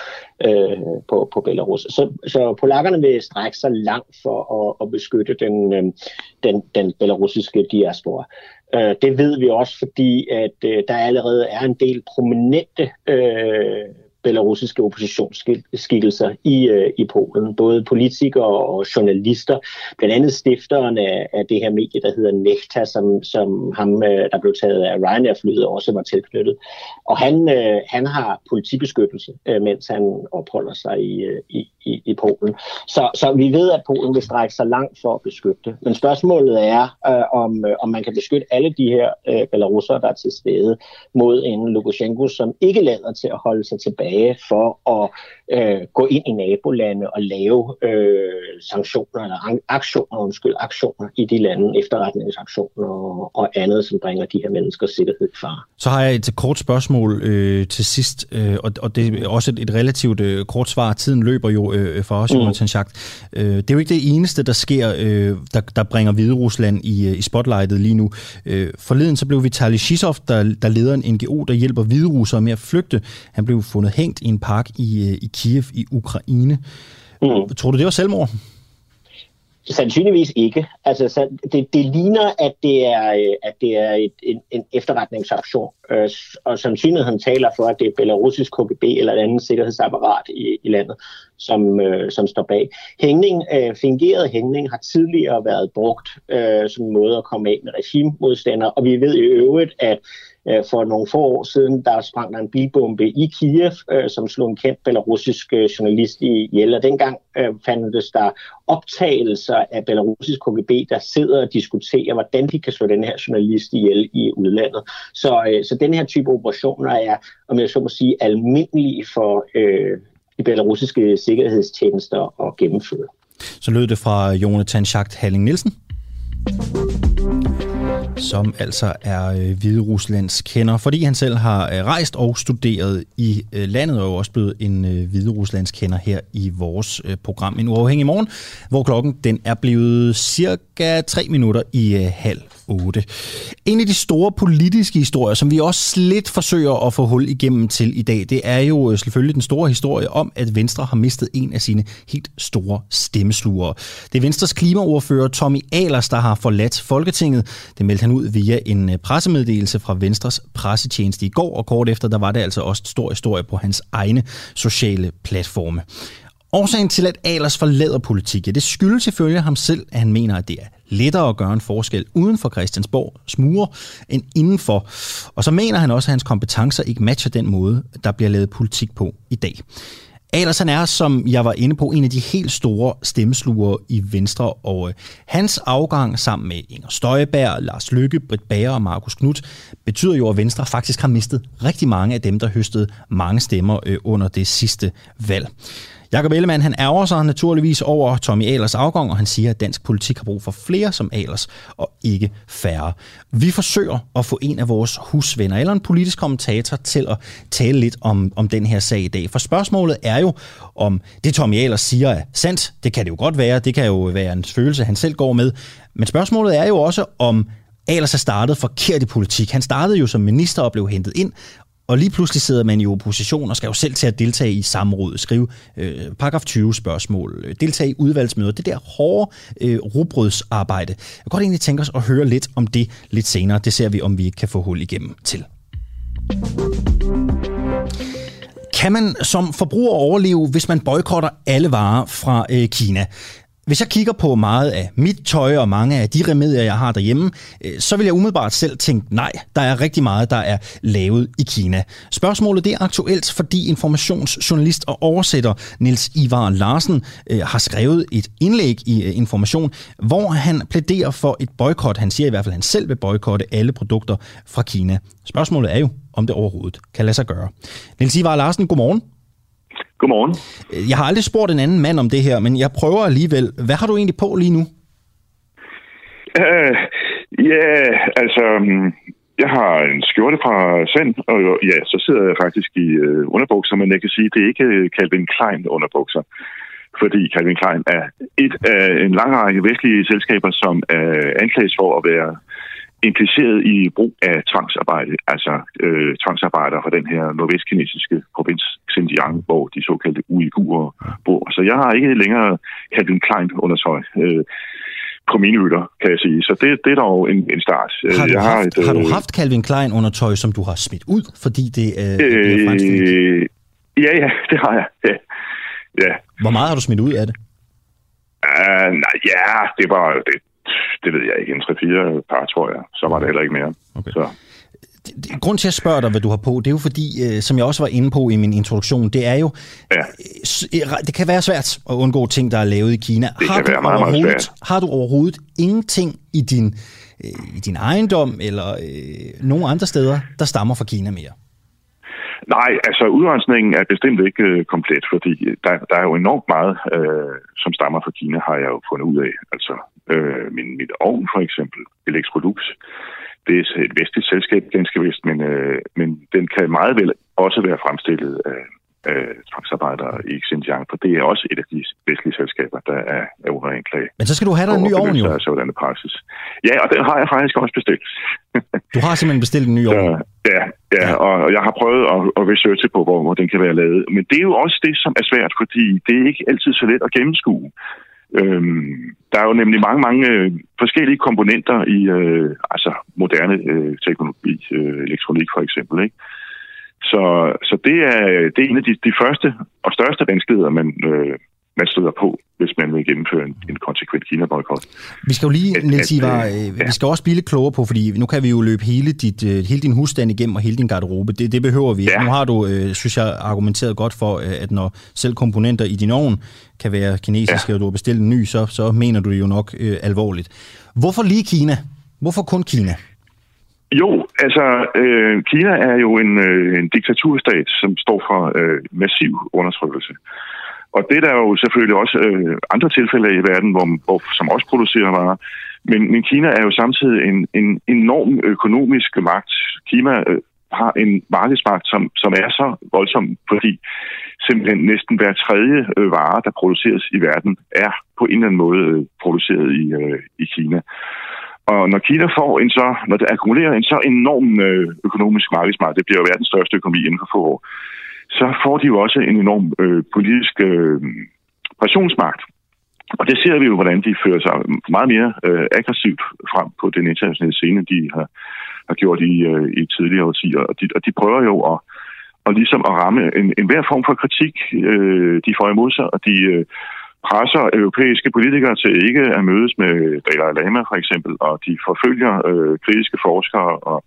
øh, på, på Belarus. Så, så polakkerne vil strække sig langt for at, at beskytte den, øh, den, den belarusiske diaspora. Øh, det ved vi også, fordi at øh, der allerede er en del prominente øh, belarusiske oppositionsskikkelser i, øh, i Polen. Både politikere og journalister. Blandt andet stifteren af, af det her medie, der hedder Nekta, som, som ham, øh, der blev taget af Ryanair-flyet, også var tilknyttet. Og han, øh, han har politibeskyttelse, øh, mens han opholder sig i, øh, i, i, i Polen. Så, så vi ved, at Polen vil strække sig langt for at beskytte. Men spørgsmålet er, øh, om, øh, om man kan beskytte alle de her øh, belarusere, der er til stede, mod en Lukashenko, som ikke lader til at holde sig tilbage for at øh, gå ind i nabolande og lave øh, sanktioner, eller aktioner, undskyld, aktioner i de lande, efterretningsaktioner og, og andet, som bringer de her menneskers sikkerhed i fare. Så har jeg et kort spørgsmål øh, til sidst, øh, og, og det er også et, et relativt øh, kort svar. Tiden løber jo øh, for os, mm. Jonathan Schacht. Øh, det er jo ikke det eneste, der sker, øh, der, der bringer Hvide Rusland i, øh, i spotlightet lige nu. Øh, forleden så blev Vitali Shisov, der, der leder en NGO, der hjælper hvide russere med at flygte. Han blev fundet hængt i en park i, øh, i Kiev i Ukraine. Mm. Tror du, det var selvmord? Sandsynligvis ikke. Altså, så det, det ligner, at det er, øh, at det er et, en, en efterretningsaktion, øh, og sandsynligheden taler for, at det er belarusisk KGB eller et andet sikkerhedsapparat i, i landet, som, som står bag. Hængning, øh, fingeret hængning har tidligere været brugt øh, som en måde at komme af med regimemodstandere, og vi ved i øvrigt, at Øh, Øh, for nogle få år siden, der sprang der en bilbombe i Kiev, øh, som slog en kendt belarusisk øh, journalist ihjel. Og dengang øh, fandtes der optagelser af belarusisk KGB, der sidder og diskuterer, hvordan de kan slå den her journalist ihjel i udlandet. Så, øh, så den her type operationer er, om jeg så må sige, almindelige for øh, de belarusiske sikkerhedstjenester at gennemføre. Så lød det fra Jonathan Schacht Halling Nielsen som altså er øh, Hvide Ruslands kender, fordi han selv har øh, rejst og studeret i øh, landet, og jo også blevet en øh, Hvide Ruslands kender her i vores øh, program En Uafhængig Morgen, hvor klokken den er blevet cirka 3 minutter i øh, halv 8. En af de store politiske historier, som vi også lidt forsøger at få hul igennem til i dag, det er jo øh, selvfølgelig den store historie om, at Venstre har mistet en af sine helt store stemmeslugere. Det er Venstres klimaordfører Tommy Alers, der har forladt Folketinget. Det meldte han ud via en øh, pressemeddelelse fra Venstres pressetjeneste i går, og kort efter, der var det altså også en stor historie på hans egne sociale platforme. Årsagen til, at Alers forlader politik, ja, det skyldes ifølge ham selv, at han mener, at det er lettere at gøre en forskel uden for Christiansborg smure end indenfor. Og så mener han også, at hans kompetencer ikke matcher den måde, der bliver lavet politik på i dag. Alers han er, som jeg var inde på, en af de helt store stemmesluger i Venstre, og øh, hans afgang sammen med Inger Støjberg, Lars Lykke, Britt Bager og Markus Knudt betyder jo, at Venstre faktisk har mistet rigtig mange af dem, der høstede mange stemmer øh, under det sidste valg. Jakob Ellemann, han ærger sig naturligvis over Tommy Alers afgang, og han siger, at dansk politik har brug for flere som Alers, og ikke færre. Vi forsøger at få en af vores husvenner, eller en politisk kommentator, til at tale lidt om, om den her sag i dag. For spørgsmålet er jo, om det Tommy Alers siger er sandt. Det kan det jo godt være. Det kan jo være en følelse, han selv går med. Men spørgsmålet er jo også, om Alers har startet forkert i politik. Han startede jo som minister og blev hentet ind, og lige pludselig sidder man i opposition og skal jo selv til at deltage i samråd, skrive øh, paragraf 20 spørgsmål, øh, deltage i udvalgsmøder. Det der hårde øh, rubrødsarbejde. Jeg kan godt egentlig tænke os at høre lidt om det lidt senere. Det ser vi, om vi ikke kan få hul igennem til. Kan man som forbruger overleve, hvis man boykotter alle varer fra øh, Kina? Hvis jeg kigger på meget af mit tøj og mange af de remedier, jeg har derhjemme, øh, så vil jeg umiddelbart selv tænke, nej, der er rigtig meget, der er lavet i Kina. Spørgsmålet det er aktuelt, fordi informationsjournalist og oversætter Nils Ivar Larsen øh, har skrevet et indlæg i øh, Information, hvor han plæderer for et boykot. Han siger i hvert fald, at han selv vil boykotte alle produkter fra Kina. Spørgsmålet er jo, om det overhovedet kan lade sig gøre. Nils Ivar Larsen, godmorgen. Godmorgen. Jeg har aldrig spurgt en anden mand om det her, men jeg prøver alligevel. Hvad har du egentlig på lige nu? Uh, ja, altså, mm, jeg har en skjorte fra Sand, og ja, så sidder jeg faktisk i uh, underbukser, men jeg kan sige, det er ikke Calvin Klein underbukser. Fordi Calvin Klein er et af en lang række vestlige selskaber, som er anklaget for at være impliceret i brug af tvangsarbejde, altså øh, tvangsarbejder fra den her nordvestkinesiske provins Xinjiang, hvor de såkaldte uigurer bor. Så jeg har ikke længere Calvin Klein undertøj. Øh, på mine hytter, kan jeg sige. Så det, det er dog en, en start. Har du, jeg haft, et, har du øh, haft Calvin Klein undertøj, som du har smidt ud, fordi det øh, bliver Øh, fremstillet? ja, ja, det har jeg. Ja. ja. Hvor meget har du smidt ud af det? Uh, nej, ja, det var, det, det ved jeg ikke, en 3-4 par, tror jeg. Så var det heller ikke mere. Okay. Så. Grund til at spørge dig, hvad du har på, det er jo fordi, øh, som jeg også var inde på i min introduktion, det er jo, Ja. øh, det kan være svært at undgå ting, der er lavet i Kina. Det har kan du være meget, meget svært. Har du overhovedet ingenting i din, øh, i din ejendom eller øh, nogen andre steder, der stammer fra Kina mere? Nej, altså udrensningen er bestemt ikke øh, komplet, fordi der, der er jo enormt meget, øh, som stammer fra Kina, har jeg jo fundet ud af. Altså øh, min, mit ovn for eksempel, Electrolux, det er et vestligt selskab, ganske vist, men, øh, men den kan meget vel også være fremstillet af, af tvangsarbejdere i Xinjiang, for det er også et af de vestlige selskaber, der er, er under anklage. Men så skal du have dig en ny ovn jo. sig af Sådan praksis. Ja, og den har jeg faktisk også bestilt. Du har simpelthen bestilt en ny ovn. <laughs> Så, ja, ja, og og jeg har prøvet at, at researche på, hvor, hvor den kan være lavet. Men det er jo også det, som er svært, fordi det er ikke altid så let at gennemskue. Øhm, der er jo nemlig mange, mange øh, forskellige komponenter i øh, altså moderne øh, teknologi, øh, elektronik for eksempel. Ikke? Så, så det, er, det er en af de, de første og største vanskeligheder, man, øh, man støder på, hvis man vil gennemføre en, en konsekvent Kina-boykot. Vi skal jo lige, At- Niels Ivar, øh, øh, ja. vi skal også blive lidt klogere på, fordi nu kan vi jo løbe hele, dit, øh, hele din husstand igennem og hele din garderobe. Det, det behøver vi ikke. Ja. Nu har du, øh, synes jeg, argumenteret godt for, øh, at når selv komponenter i din ovn kan være kinesiske, ja. og du har bestilt en ny, så, så mener du det jo nok øh, alvorligt. Hvorfor lige Kina? Hvorfor kun Kina? Jo, altså øh, Kina er jo en, øh, en diktaturstat, som står for øh, massiv undertrykkelse. Og det er der jo selvfølgelig også øh, andre tilfælde i verden, hvor, hvor, som også producerer varer. Men, men Kina er jo samtidig en, en enorm økonomisk magt. Kina øh, har en markedsmagt, som, som er så voldsom, fordi simpelthen næsten hver tredje øh, vare, der produceres i verden, er på en eller anden måde øh, produceret i, øh, i Kina. Og når Kina får en så, når det akkumulerer en så enorm øh, økonomisk markedsmagt, det bliver jo verdens største økonomi inden for få år, så får de jo også en enorm øh, politisk øh, pressionsmagt. Og det ser vi jo, hvordan de fører sig meget mere øh, aggressivt frem på den internationale scene, de har, har gjort i, øh, i tidligere årtier. Og de, og de prøver jo at, og ligesom at ramme en, en hver form for kritik, øh, de får imod sig, og de øh, presser europæiske politikere til ikke at mødes med Dalai Lama for eksempel, og de forfølger øh, kritiske forskere, og,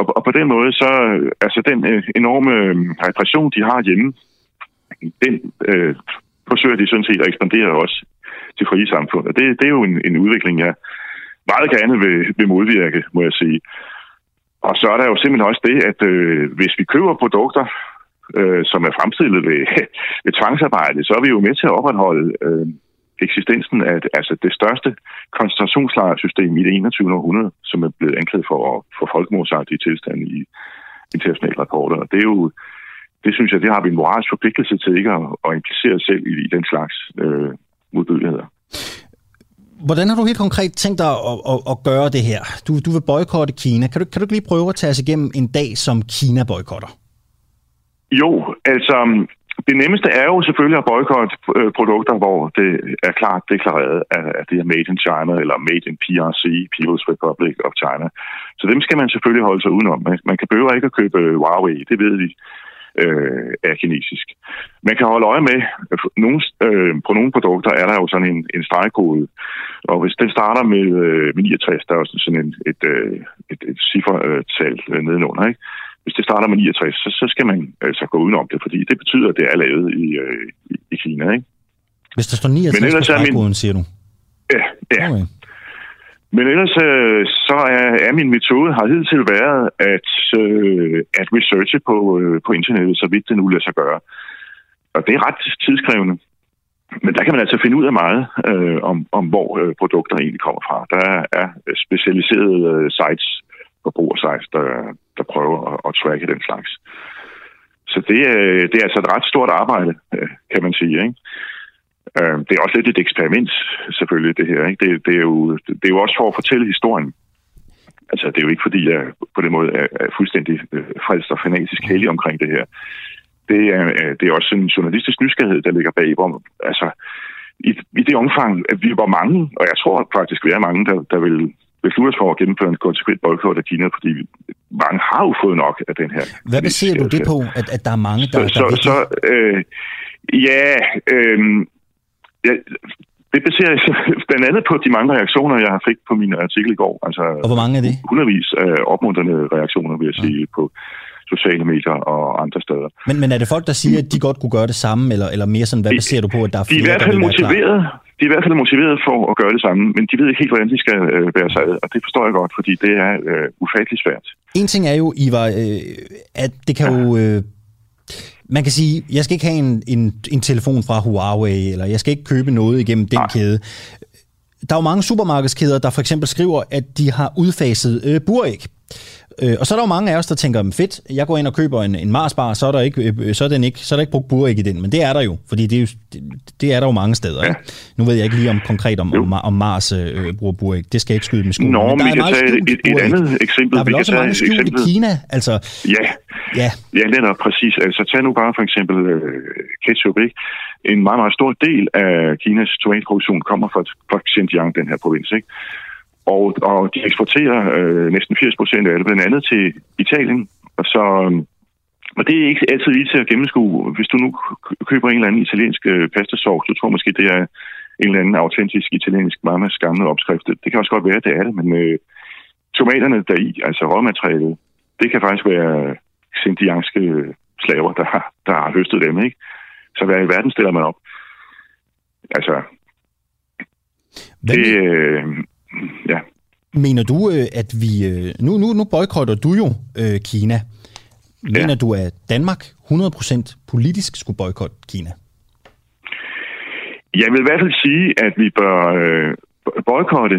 og, og på den måde så, øh, altså den øh, enorme øh, repression, de har hjemme, den øh, forsøger de sådan set at ekspandere også til frie samfund. Og det, det er jo en, en udvikling, jeg meget gerne vil, vil modvirke, må jeg sige. Og så er der jo simpelthen også det, at øh, hvis vi køber produkter, øh, som er fremstillet ved, <laughs> ved tvangsarbejde, så er vi jo med til at opretholde øh, eksistensen af altså det største koncentrationslejrsystem i det 21. århundrede, som er blevet anklaget for, for folkemordsagtige tilstande i internationale rapporter. Og det er jo, det synes jeg, det har vi en moralsk forpligtelse til ikke at, at implicere os selv i, i den slags øh, modbydeligheder. Hvordan har du helt konkret tænkt dig at, at, at gøre det her? Du, du vil boykotte Kina. Kan du, kan du ikke lige prøve at tage os igennem en dag, som Kina boykotter? Jo, altså det nemmeste er jo selvfølgelig at boykotte øh, produkter, hvor det er klart deklareret, at det er made in China eller made in PRC, People's Republic of China. Så dem skal man selvfølgelig holde sig udenom. Man, kan behøver ikke at købe øh, Huawei, det ved vi øh, er kinesisk. Man kan holde øje med, øh, nogle, øh, på nogle produkter er der jo sådan en, en stregkode, og hvis den starter med, øh, med 69, der er jo sådan en, et, øh, et, et ciffertal øh, nedenunder, ikke? Hvis det starter med 69, så, så skal man altså gå udenom det, fordi det betyder, at det er lavet i, øh, i, i Kina, ikke? Hvis der står 69 Men ellers på er min- stregkoden, siger du? Ja, ja. Okay. Men ellers øh, så er, er min metode har hidtil været at, øh, at researche på, øh, på internettet, så vidt det nu lader sig gøre. Og det er ret tidskrævende. Men der kan man altså finde ud af meget øh, om, om, hvor øh, produkter egentlig kommer fra. Der er specialiserede øh, sites, forbrugersites, der, der prøver at, at tracke den slags. Så det, øh, det er altså et ret stort arbejde, øh, kan man sige. Ikke? Øh, det er også lidt et eksperiment, selvfølgelig, det her. Ikke? Det, det, er jo, det er jo også for at fortælle historien. Altså, det er jo ikke, fordi jeg på den måde er, er fuldstændig frelst og fanatisk heldig omkring det her. Det er, det er også en journalistisk nysgerrighed, der ligger bag, hvor altså, i, i det omfang, at vi var mange, og jeg tror faktisk, vi er mange, der, der vil beslutte os for at gennemføre en konsekvent boykot af Kina, fordi mange har jo fået nok af den her. Hvad baserer du det på, at, at der er mange, der... Så, der så, så øh, ja, øh, ja, det baserer sig <laughs> blandt andet på de mange reaktioner, jeg har fik på min artikel i går. Altså, og hvor mange er det? Hundredvis af opmuntrende reaktioner, vil jeg sige, ja. på sociale medier og andre steder. Men, men er det folk, der siger, at de godt kunne gøre det samme, eller, eller mere sådan, hvad baserer du på, at der er flere, de er i hvert fald motiveret, de er i hvert fald motiveret for at gøre det samme, men de ved ikke helt, hvordan de skal øh, være sig og det forstår jeg godt, fordi det er øh, ufatteligt svært. En ting er jo, Ivar, øh, at det kan ja. jo... Øh, man kan sige, jeg skal ikke have en, en, en telefon fra Huawei, eller jeg skal ikke købe noget igennem den Nej. kæde. Der er jo mange supermarkedskæder, der for eksempel skriver, at de har udfaset øh, buræg. Øh, og så er der jo mange af os, der tænker, fedt, jeg går ind og køber en, en Marsbar, så er, der ikke, øh, så, er den ikke, så er der ikke brugt buræg i den. Men det er der jo, fordi det er, jo, det, det er der jo mange steder. Ja. Ikke? Nu ved jeg ikke lige om konkret om, om, om Mars øh, bruger buræg. Det skal jeg ikke skyde med skolen. Nå, men, der vi kan tage et, et andet eksempel. Der er vel også mange skjult i Kina. Altså, ja, ja. ja netop præcis. Altså tag nu bare for eksempel øh, ketchup, ikke? En meget, meget stor del af Kinas tomatproduktion kommer fra, fra Xinjiang, den her provins, ikke? Og, og de eksporterer øh, næsten 80 procent af det, blandt andet til Italien. Og så, øhm, og det er ikke altid lige til at gennemskue. Hvis du nu køber en eller anden italiensk øh, pastasauce, du tror måske, det er en eller anden autentisk italiensk mamas gamle opskrift. Det kan også godt være, det er det, men øh, tomaterne deri, altså råmaterialet, det kan faktisk være xinjiangske slaver, der har, der har høstet dem, ikke? Så hvad i verden stiller man op? Altså, det, øh, ja. Mener du, øh, at vi... Øh, nu, nu, nu boykotter du jo øh, Kina. Mener ja. du, at Danmark 100% politisk skulle boykotte Kina? Jeg vil i hvert fald sige, at vi bør øh, boykotte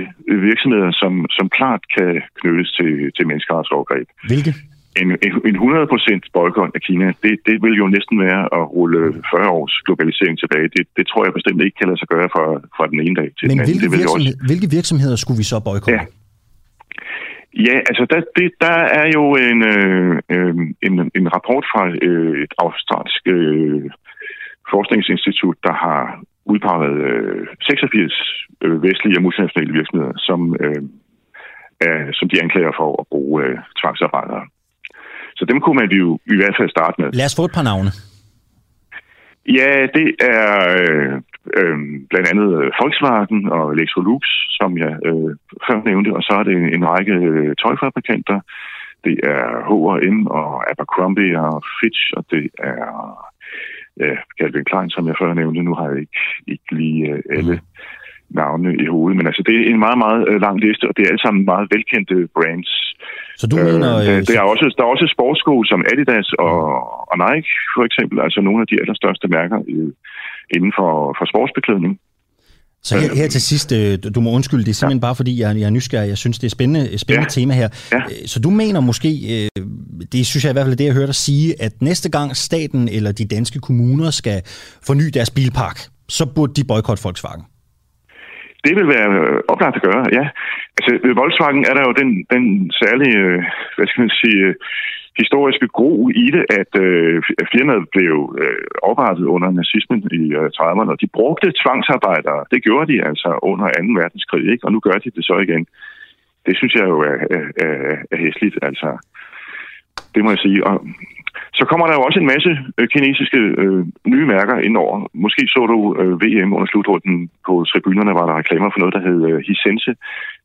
virksomheder, som, som klart kan knyttes til, til menneskeretsovergreb. Hvilke? En, en 100% boykot af Kina, det, det vil jo næsten være at rulle 40 års globalisering tilbage. Det, det tror jeg bestemt ikke kan lade sig gøre fra, fra den ene dag til Men den anden. Hvilke, det virksomhed, også... hvilke virksomheder skulle vi så boykotte? Ja. Ja, altså der, det, der er jo en, øh, øh en, en rapport fra øh, et australsk øh, forskningsinstitut, der har udpeget øh, 86 øh, vestlige og multinationale virksomheder, som, øh, er, som de anklager for at bruge øh, tvangsarbejdere. Så dem kunne man jo i hvert fald starte med. Lad os få et par navne. Ja, det er øh, øh, blandt andet Volkswagen og Electrolux, som jeg øh, før nævnte, og så er det en, en række øh, tøjfabrikanter. Det er H&M og Abercrombie og Fitch, og det er ja, Calvin Klein, som jeg før nævnte. Nu har jeg ikke, ikke lige øh, alle mm. navne i hovedet, men altså det er en meget, meget øh, lang liste, og det er alle sammen meget velkendte brands. Så du mener... Øh, der, er også, der er også sportssko som Adidas og, og Nike, for eksempel, altså nogle af de allerstørste mærker i, inden for, for sportsbeklædning. Så her, her til sidst, øh, du må undskylde, det er simpelthen ja. bare fordi, jeg, jeg er nysgerrig. Jeg synes, det er spændende, spændende ja. tema her. Ja. Øh, så du mener måske, øh, det synes jeg i hvert fald det, jeg hørte dig sige, at næste gang staten eller de danske kommuner skal forny deres bilpark, så burde de boykotte Volkswagen? Det vil være øh, oplagt at gøre, ja. Altså, ved Volkswagen er der jo den, den særlige, øh, hvad skal man sige, øh, historiske gro i det, at øh, firmaet blev øh, oprettet under nazismen i øh, 30'erne, og de brugte tvangsarbejdere. Det gjorde de altså under 2. verdenskrig, ikke? og nu gør de det så igen. Det synes jeg jo er, er, er, er hæsligt, altså. Det må jeg sige. Og så kommer der jo også en masse øh, kinesiske øh, nye mærker indover. Måske så du øh, VM under slutrunden på tribunerne, var der reklamer for noget, der hed øh, Hisense.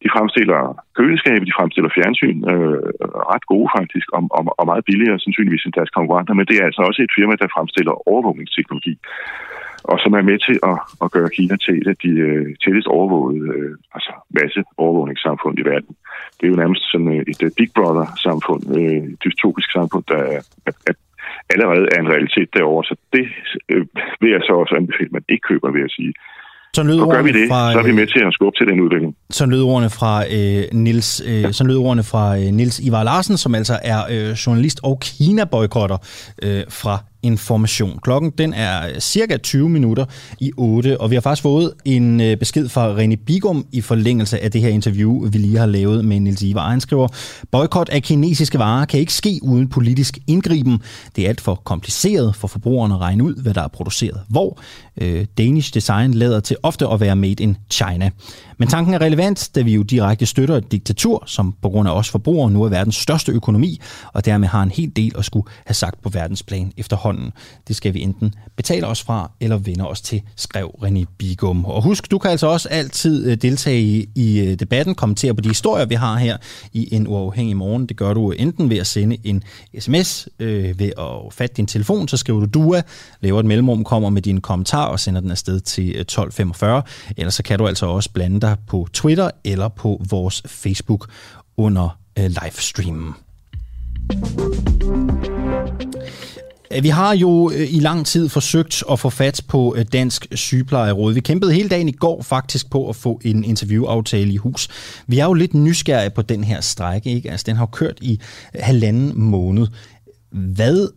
De fremstiller køleskabe, de fremstiller fjernsyn, øh, ret gode faktisk, og, og, og meget billigere sandsynligvis end deres konkurrenter, men det er altså også et firma, der fremstiller overvågningsteknologi og som er med til at, at gøre Kina til et af de uh, tættest overvågede uh, altså masse overvågningssamfund i verden. Det er jo nærmest sådan uh, et uh, Big Brother-samfund, uh, et dystopisk samfund, der er, er, er allerede er en realitet derovre. Så det uh, vil jeg så også anbefale, at man ikke køber, vil jeg sige. Så lød og gør vi det, fra, så er vi med til at skubbe til den udvikling. Så lød ordene fra øh, Nils, øh, ja. så lød ordene fra øh, Nils Ivar Larsen, som altså er øh, journalist og Kina-boykotter øh, fra information. Klokken den er øh, cirka 20 minutter i 8, og vi har faktisk fået en øh, besked fra René Bigum i forlængelse af det her interview, vi lige har lavet med Nils Ivar. Han skriver, boykot af kinesiske varer kan ikke ske uden politisk indgriben. Det er alt for kompliceret for forbrugerne at regne ud, hvad der er produceret hvor. Øh, Danish design lader til ofte at være made in China. Men tanken er relevant, da vi jo direkte støtter et diktatur, som på grund af os forbrugere nu er verdens største økonomi, og dermed har en hel del at skulle have sagt på verdensplan efterhånden. Det skal vi enten betale os fra, eller vende os til, skrev René Bigum. Og husk, du kan altså også altid øh, deltage i, i øh, debatten, kommentere på de historier, vi har her i en uafhængig morgen. Det gør du enten ved at sende en sms, øh, ved at fatte din telefon, så skriver du DUA, laver et mellemrum, kommer med din og sender den afsted til øh, 1245. Ellers så kan du altså også blande dig på Twitter eller på vores Facebook under øh, livestreamen. Øh, vi har jo øh, i lang tid forsøgt at få fat på Dansk Sygeplejeråd. Vi kæmpede hele dagen i går faktisk på at få en interviewaftale i hus. Vi er jo lidt nysgerrige på den her strække. Ikke? Altså, den har kørt i halvanden måned. Hvad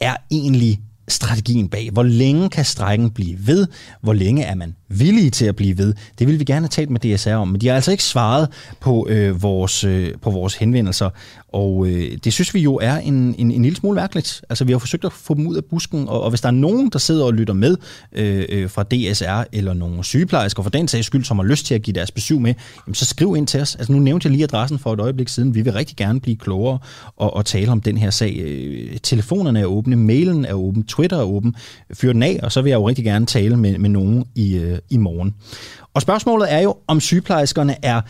er egentlig strategien bag? Hvor længe kan strækken blive ved? Hvor længe er man villige til at blive ved? Det vil vi gerne have talt med DSR om, men de har altså ikke svaret på, øh, vores, øh, på vores henvendelser. Og øh, det synes vi jo er en, en, en lille smule mærkeligt. Altså, vi har forsøgt at få dem ud af busken, og, og hvis der er nogen, der sidder og lytter med øh, øh, fra DSR, eller nogle sygeplejersker for den sags skyld, som har lyst til at give deres besøg med, jamen, så skriv ind til os. Altså, nu nævnte jeg lige adressen for et øjeblik siden. Vi vil rigtig gerne blive klogere og, og tale om den her sag. Øh, telefonerne er åbne, mailen er åben, Twitter er åben. Fyr den af, og så vil jeg jo rigtig gerne tale med, med nogen i, øh, Øh, i morgen. Og spørgsmålet er jo, om sygeplejerskerne er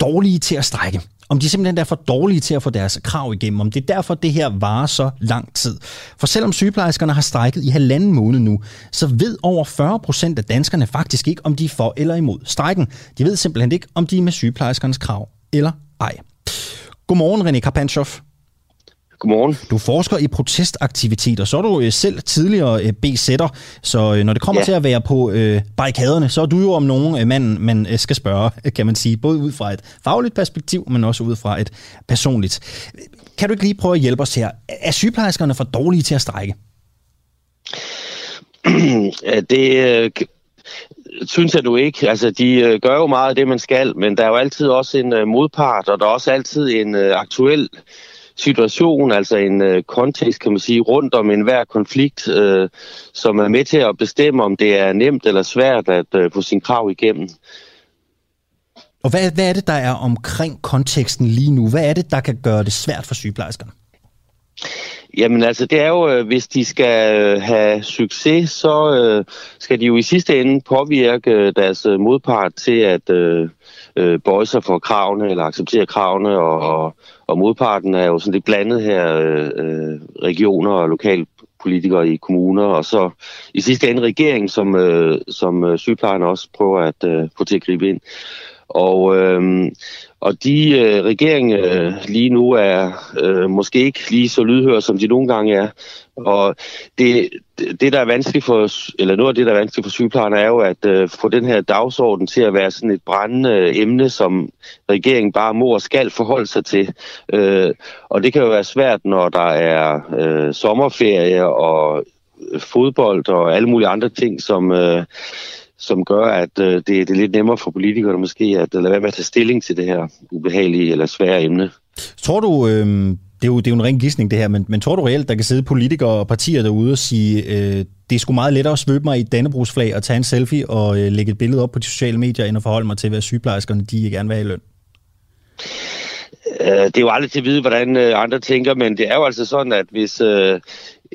dårlige til at strække om de simpelthen er for dårlige til at få deres krav igennem, om det er derfor, det her varer så lang tid. For selvom sygeplejerskerne har strækket i halvanden måned nu, så ved over 40 procent af danskerne faktisk ikke, om de er for eller imod strækken. De ved simpelthen ikke, om de er med sygeplejerskernes krav eller ej. Godmorgen, René Karpanthoff. Godmorgen. Du forsker i protestaktiviteter, så er du øh, selv tidligere øh, B-sætter, så øh, når det kommer ja. til at være på øh, barrikaderne, så er du jo om nogen mand, man skal spørge, kan man sige, både ud fra et fagligt perspektiv, men også ud fra et personligt. Kan du ikke lige prøve at hjælpe os her? Er sygeplejerskerne for dårlige til at strække? <clears throat> det øh, synes jeg nu ikke. Altså, de øh, gør jo meget af det, man skal, men der er jo altid også en øh, modpart, og der er også altid en øh, aktuel øh, situation, altså en øh, kontekst, kan man sige, rundt om enhver konflikt, øh, som er med til at bestemme, om det er nemt eller svært at øh, få sin krav igennem. Og hvad, hvad er det, der er omkring konteksten lige nu? Hvad er det, der kan gøre det svært for sygeplejerskerne? Jamen altså, det er jo, øh, hvis de skal øh, have succes, så øh, skal de jo i sidste ende påvirke deres modpart til at øh, øh, bøje sig for kravene eller acceptere kravene, og, og, og modparten er jo sådan lidt blandet her, øh, øh, regioner og lokalpolitikere i kommuner, og så i sidste ende regeringen, som, øh, som øh, sygeplejerne også prøver at øh, få til at gribe ind. Og, øh, og de øh, regering øh, lige nu er øh, måske ikke lige så lydhør, som de nogle gange er. Og det, det, der er vanskeligt for, eller noget af det, der er vanskeligt for sygeplejerne, er jo at øh, få den her dagsorden til at være sådan et brændende øh, emne, som regeringen bare må og skal forholde sig til. Øh, og det kan jo være svært, når der er øh, sommerferie og fodbold og alle mulige andre ting, som... Øh, som gør, at øh, det, det er lidt nemmere for politikerne måske at øh, lade være med at tage stilling til det her ubehagelige eller svære emne. Tror du, øh, det, er jo, det er jo en ren gissning det her, men, men tror du reelt, der kan sidde politikere og partier derude og sige, øh, det er sgu meget lettere at svøbe mig i et dannebrugsflag og tage en selfie og øh, lægge et billede op på de sociale medier, end at forholde mig til, hvad sygeplejerskerne de gerne vil have i løn? Øh, det er jo aldrig til at vide, hvordan øh, andre tænker, men det er jo altså sådan, at hvis øh,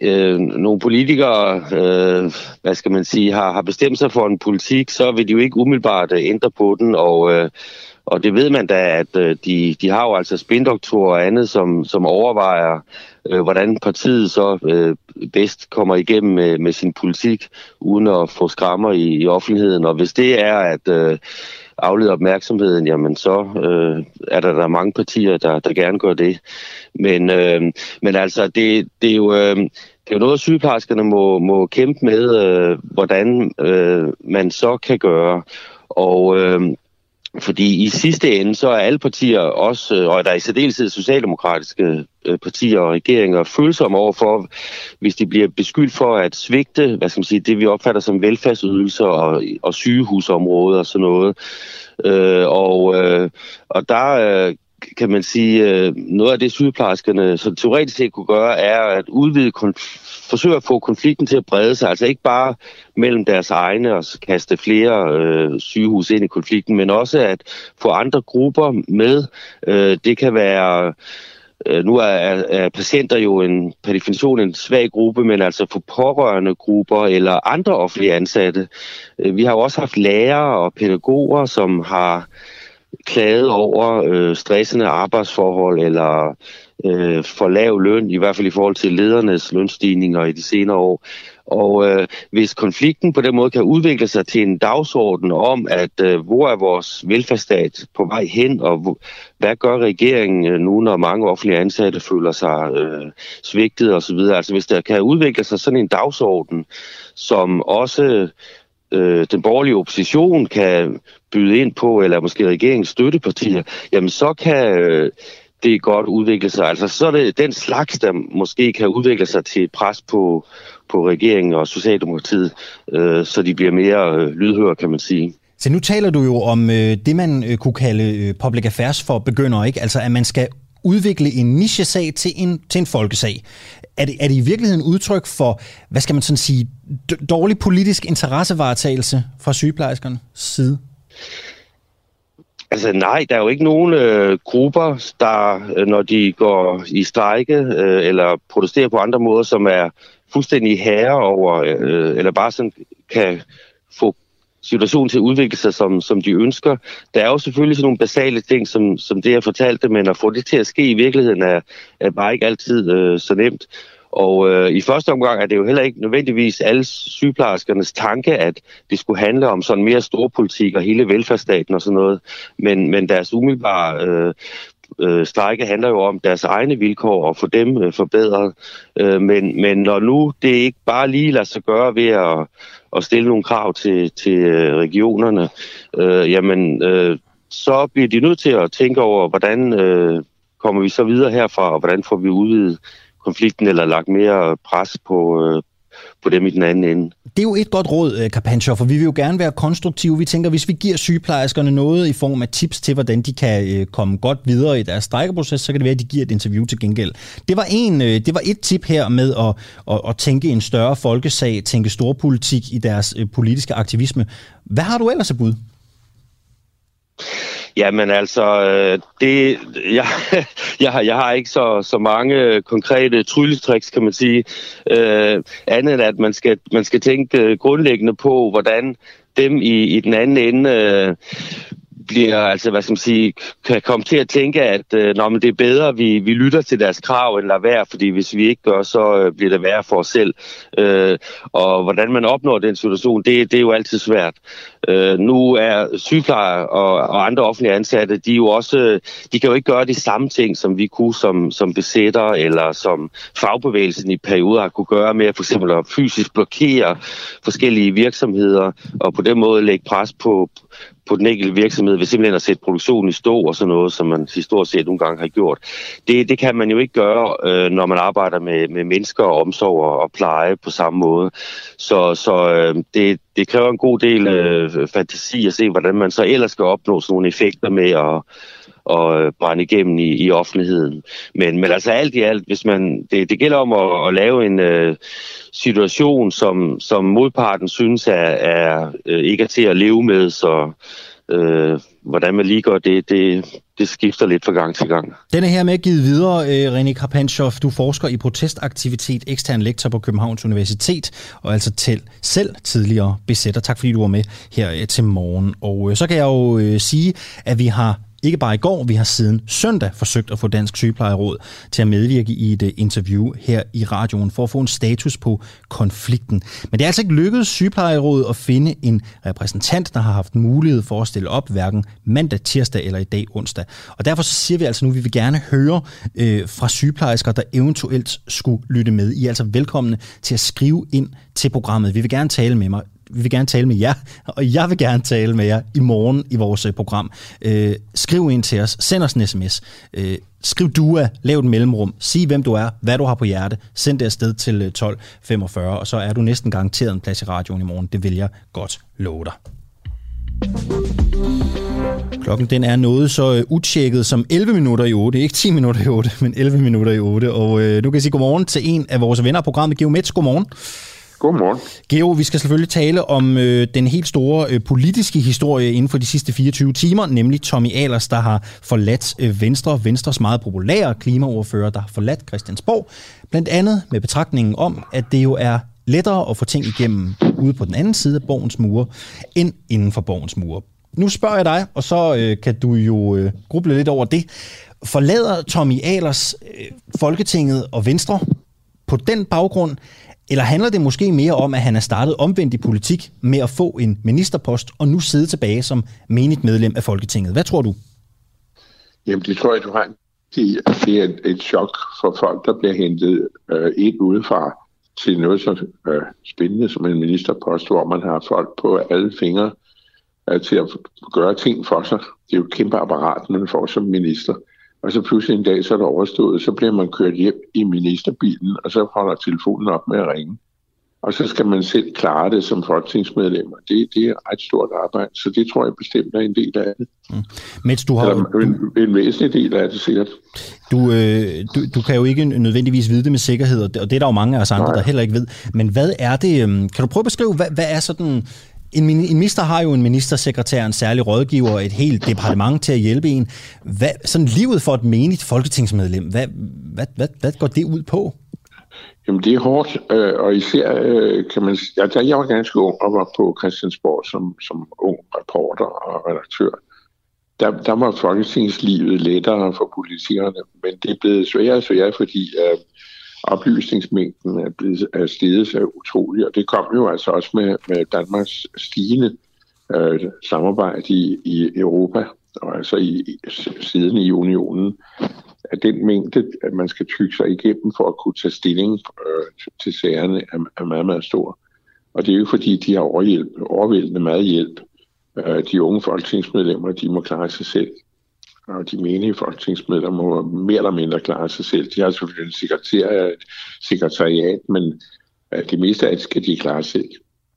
øh, nogle politikere, øh, hvad skal man sige, har, har bestemt sig for en politik, så vil de jo ikke umiddelbart øh, ændre på den, og, øh, og det ved man da, at øh, de, de har jo altså spindoktorer og andet, som, som overvejer, øh, hvordan partiet så øh, bedst kommer igennem med, med sin politik, uden at få skrammer i, i offentligheden, og hvis det er, at øh, aflede opmærksomheden, jamen så øh, er der, der mange partier, der, der gerne gør det. Men, øh, men altså, det, det er jo... Øh, det er jo noget, sygeplejerskerne må, må kæmpe med, øh, hvordan øh, man så kan gøre. Og, øh, fordi i sidste ende, så er alle partier, også, øh, og der er i særdeleshed socialdemokratiske øh, partier og regeringer, følsomme overfor, hvis de bliver beskyldt for at svigte, hvad skal man sige, det vi opfatter som velfærdsydelser og, og sygehusområder og sådan noget. Øh, og, øh, og der øh, kan man sige, øh, noget af det sygeplejerskerne så teoretisk set kunne gøre, er at udvide forsøge at få konflikten til at brede sig, altså ikke bare mellem deres egne og kaste flere øh, sygehus ind i konflikten, men også at få andre grupper med. Øh, det kan være øh, nu er, er patienter jo en, per definition en svag gruppe, men altså for pårørende grupper eller andre offentlige ansatte. Øh, vi har jo også haft lærere og pædagoger, som har klaget over øh, stressende arbejdsforhold eller øh, for lav løn, i hvert fald i forhold til ledernes lønstigninger i de senere år. Og øh, hvis konflikten på den måde kan udvikle sig til en dagsorden om, at øh, hvor er vores velfærdsstat på vej hen, og hvad gør regeringen øh, nu, når mange offentlige ansatte føler sig øh, svigtet osv. Altså hvis der kan udvikle sig sådan en dagsorden, som også øh, den borgerlige opposition kan byde ind på, eller måske regeringens støttepartier, jamen så kan... Øh, det godt udvikle sig. Altså så er det den slags, der måske kan udvikle sig til pres på, på regeringen og Socialdemokratiet, øh, så de bliver mere øh, lydhøre, kan man sige. Så nu taler du jo om øh, det, man øh, kunne kalde øh, public affairs for begynder, ikke? Altså at man skal udvikle en nichesag til en, til en folkesag. Er det, er det i virkeligheden udtryk for, hvad skal man sådan sige, dårlig politisk interessevaretagelse fra sygeplejerskernes side? Altså nej, der er jo ikke nogen øh, grupper, der øh, når de går i strejke øh, eller protesterer på andre måder, som er fuldstændig herre over, øh, eller bare sådan kan få situationen til at udvikle sig, som, som de ønsker. Der er jo selvfølgelig sådan nogle basale ting, som, som det jeg fortalte, men at få det til at ske i virkeligheden er, er bare ikke altid øh, så nemt. Og øh, i første omgang er det jo heller ikke nødvendigvis alle sygeplejerskernes tanke, at det skulle handle om sådan mere storpolitik og hele velfærdsstaten og sådan noget. Men, men deres umiddelbare øh, øh, strække handler jo om deres egne vilkår og få dem øh, forbedret. Øh, men, men når nu det ikke bare lige lader sig gøre ved at, at stille nogle krav til, til øh, regionerne, øh, jamen øh, så bliver de nødt til at tænke over, hvordan øh, kommer vi så videre herfra, og hvordan får vi udvidet konflikten eller lagt mere pres på, øh, på dem i den anden ende. Det er jo et godt råd, øh, Karpenscher, for vi vil jo gerne være konstruktive. Vi tænker, hvis vi giver sygeplejerskerne noget i form af tips til, hvordan de kan øh, komme godt videre i deres strækkeproces, så kan det være, at de giver et interview til gengæld. Det var, en, øh, det var et tip her med at, at, at tænke en større folkesag, tænke storpolitik i deres politiske aktivisme. Hvad har du ellers at bud? Jamen altså, øh, det, <laughs> jeg, jeg, har, jeg har ikke så, så mange konkrete trylletricks, kan man sige. Øh, andet end at man skal, man skal tænke øh, grundlæggende på, hvordan dem i, i den anden ende øh, bliver, altså, hvad skal man sige, kan komme til at tænke, at øh, når, men det er bedre, vi, vi lytter til deres krav, end lader være, fordi hvis vi ikke gør, så øh, bliver det værre for os selv. Øh, og hvordan man opnår den situation, det, det er jo altid svært. Øh, nu er sygeplejer og, og andre offentlige ansatte, de, er jo også, de kan jo ikke gøre de samme ting, som vi kunne som, som besætter, eller som fagbevægelsen i perioder har kunne gøre med for eksempel at fysisk blokere forskellige virksomheder, og på den måde lægge pres på, på den enkelte virksomhed ved simpelthen at sætte produktionen i stå og sådan noget, som man historisk set nogle gange har gjort. Det, det kan man jo ikke gøre, øh, når man arbejder med, med mennesker og omsorg og, og pleje på samme måde. Så, så øh, det, det kræver en god del øh, fantasi at se, hvordan man så ellers skal opnå sådan nogle effekter med at og øh, brænde igennem i, i offentligheden. Men, men altså alt i alt, hvis man, det, det gælder om at, at lave en øh, situation, som, som modparten synes er, er øh, ikke er til at leve med, så øh, hvordan man lige gør det, det, det skifter lidt fra gang til gang. Denne her med givet videre, øh, René Krapenshoff, du forsker i protestaktivitet, ekstern lektor på Københavns Universitet, og altså til selv tidligere besætter. Tak fordi du var med her øh, til morgen. Og øh, så kan jeg jo sige, at vi har ikke bare i går, vi har siden søndag forsøgt at få Dansk Sygeplejeråd til at medvirke i et øh, interview her i radioen for at få en status på konflikten. Men det er altså ikke lykkedes Sygeplejerådet at finde en repræsentant, der har haft mulighed for at stille op hverken mandag, tirsdag eller i dag onsdag. Og derfor så siger vi altså nu, at vi vil gerne høre øh, fra sygeplejersker, der eventuelt skulle lytte med. I er altså velkomne til at skrive ind til programmet. Vi vil gerne tale med mig vi vil gerne tale med jer, og jeg vil gerne tale med jer i morgen i vores øh, program. Øh, skriv ind til os, send os en sms. Øh, skriv DUA, lav et mellemrum, sig hvem du er, hvad du har på hjerte, send det afsted til øh, 12.45, og så er du næsten garanteret en plads i radioen i morgen. Det vil jeg godt love dig. Klokken den er noget så øh, utjekket som 11 minutter i 8. Ikke 10 minutter i 8, men 11 minutter i 8. Og øh, nu kan jeg sige godmorgen til en af vores venner af programmet, Geomets. Godmorgen. Godmorgen. Geo, vi skal selvfølgelig tale om øh, den helt store øh, politiske historie inden for de sidste 24 timer, nemlig Tommy Alers, der har forladt øh, Venstre, Venstres meget populære klimaordfører, der har forladt Christiansborg, blandt andet med betragtningen om, at det jo er lettere at få ting igennem ude på den anden side af borgens mure, end inden for borgens mure. Nu spørger jeg dig, og så øh, kan du jo øh, gruble lidt over det. Forlader Tommy Alers øh, Folketinget og Venstre på den baggrund, eller handler det måske mere om, at han er startet omvendt i politik med at få en ministerpost og nu sidde tilbage som menigt medlem af Folketinget? Hvad tror du? Jamen, det tror jeg, du har det, det er et, et chok for folk, der bliver hentet øh, ind udefra til noget så øh, spændende som en ministerpost, hvor man har folk på alle fingre øh, til at gøre ting for sig. Det er jo et kæmpe apparat, man får som minister. Og så pludselig en dag, så er det overstået, så bliver man kørt hjem i ministerbilen, og så holder telefonen op med at ringe. Og så skal man selv klare det som folketingsmedlem, og det, det er et ret stort arbejde, så det tror jeg bestemt er en del af det. Mm. Mens du har... Eller en, en væsentlig del af det, sikkert. Du, øh, du, du kan jo ikke nødvendigvis vide det med sikkerhed, og det, og det er der jo mange af os andre, Nej. der heller ikke ved. Men hvad er det... Øhm, kan du prøve at beskrive, hvad, hvad er sådan en, minister har jo en ministersekretær, en særlig rådgiver og et helt departement til at hjælpe en. Hvad, sådan livet for et menigt folketingsmedlem, hvad, hvad, hvad, hvad går det ud på? Jamen det er hårdt, øh, og især øh, kan man ja, altså, da jeg var ganske ung og var på Christiansborg som, som ung reporter og redaktør, der, der var folketingslivet lettere for politikerne, men det er blevet sværere og sværere, fordi øh, oplysningsmængden er blevet er steget så utrolig, og det kom jo altså også med, med Danmarks stigende øh, samarbejde i, i Europa, og altså i, i, siden i unionen, at den mængde, at man skal tykke sig igennem for at kunne tage stilling øh, til sagerne, er, er meget, meget stor. Og det er jo fordi, de har overhjælp, overvældende meget hjælp. Øh, de unge folketingsmedlemmer, de må klare sig selv og de menige folketingsmedlemmer må mere eller mindre klare sig selv. De har selvfølgelig en sekretær, et sekretariat, men øh, det meste af det skal de klare selv.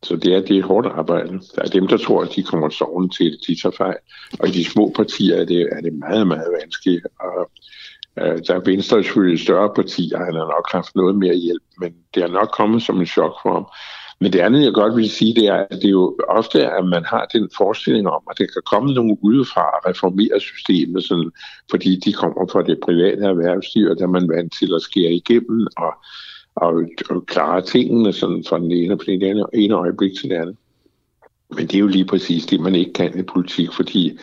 Så det er, det er hårdt arbejde. Der er dem, der tror, at de kommer soven til, de tager fejl. Og i de små partier er det, er det meget, meget vanskeligt. Og øh, der er Venstre selvfølgelig større partier, og han har nok haft noget mere hjælp, men det er nok kommet som en chok for ham. Men det andet, jeg godt vil sige, det er, at det er jo ofte, at man har den forestilling om, at det kan komme nogen udefra og reformere systemet, sådan, fordi de kommer fra det private erhvervsliv, og der er man vant til at skære igennem og, og, og klare tingene sådan fra den ene, fra den ene, ene øjeblik til det andet. Men det er jo lige præcis det, man ikke kan i politik, fordi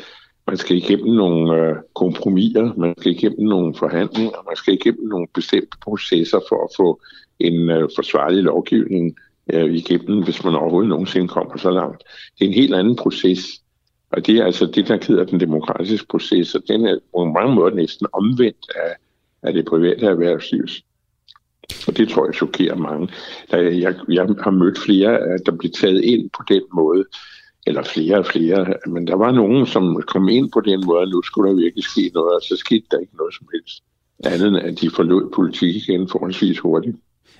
man skal igennem nogle øh, kompromiser, man skal igennem nogle forhandlinger, man skal igennem nogle bestemte processer for at få en øh, forsvarlig lovgivning øh, igennem, hvis man overhovedet nogensinde kommer så langt. Det er en helt anden proces, og det er altså det, der hedder den demokratiske proces, og den er på mange måder næsten omvendt af, af det private erhvervsliv. Og det tror jeg chokerer mange. Jeg, jeg har mødt flere, øh, der bliver taget ind på den måde, eller flere og flere, men der var nogen, som kom ind på den måde, at nu skulle der virkelig ske noget, og så skete der ikke noget som helst. Andet end, at de forlod politik igen forholdsvis hurtigt.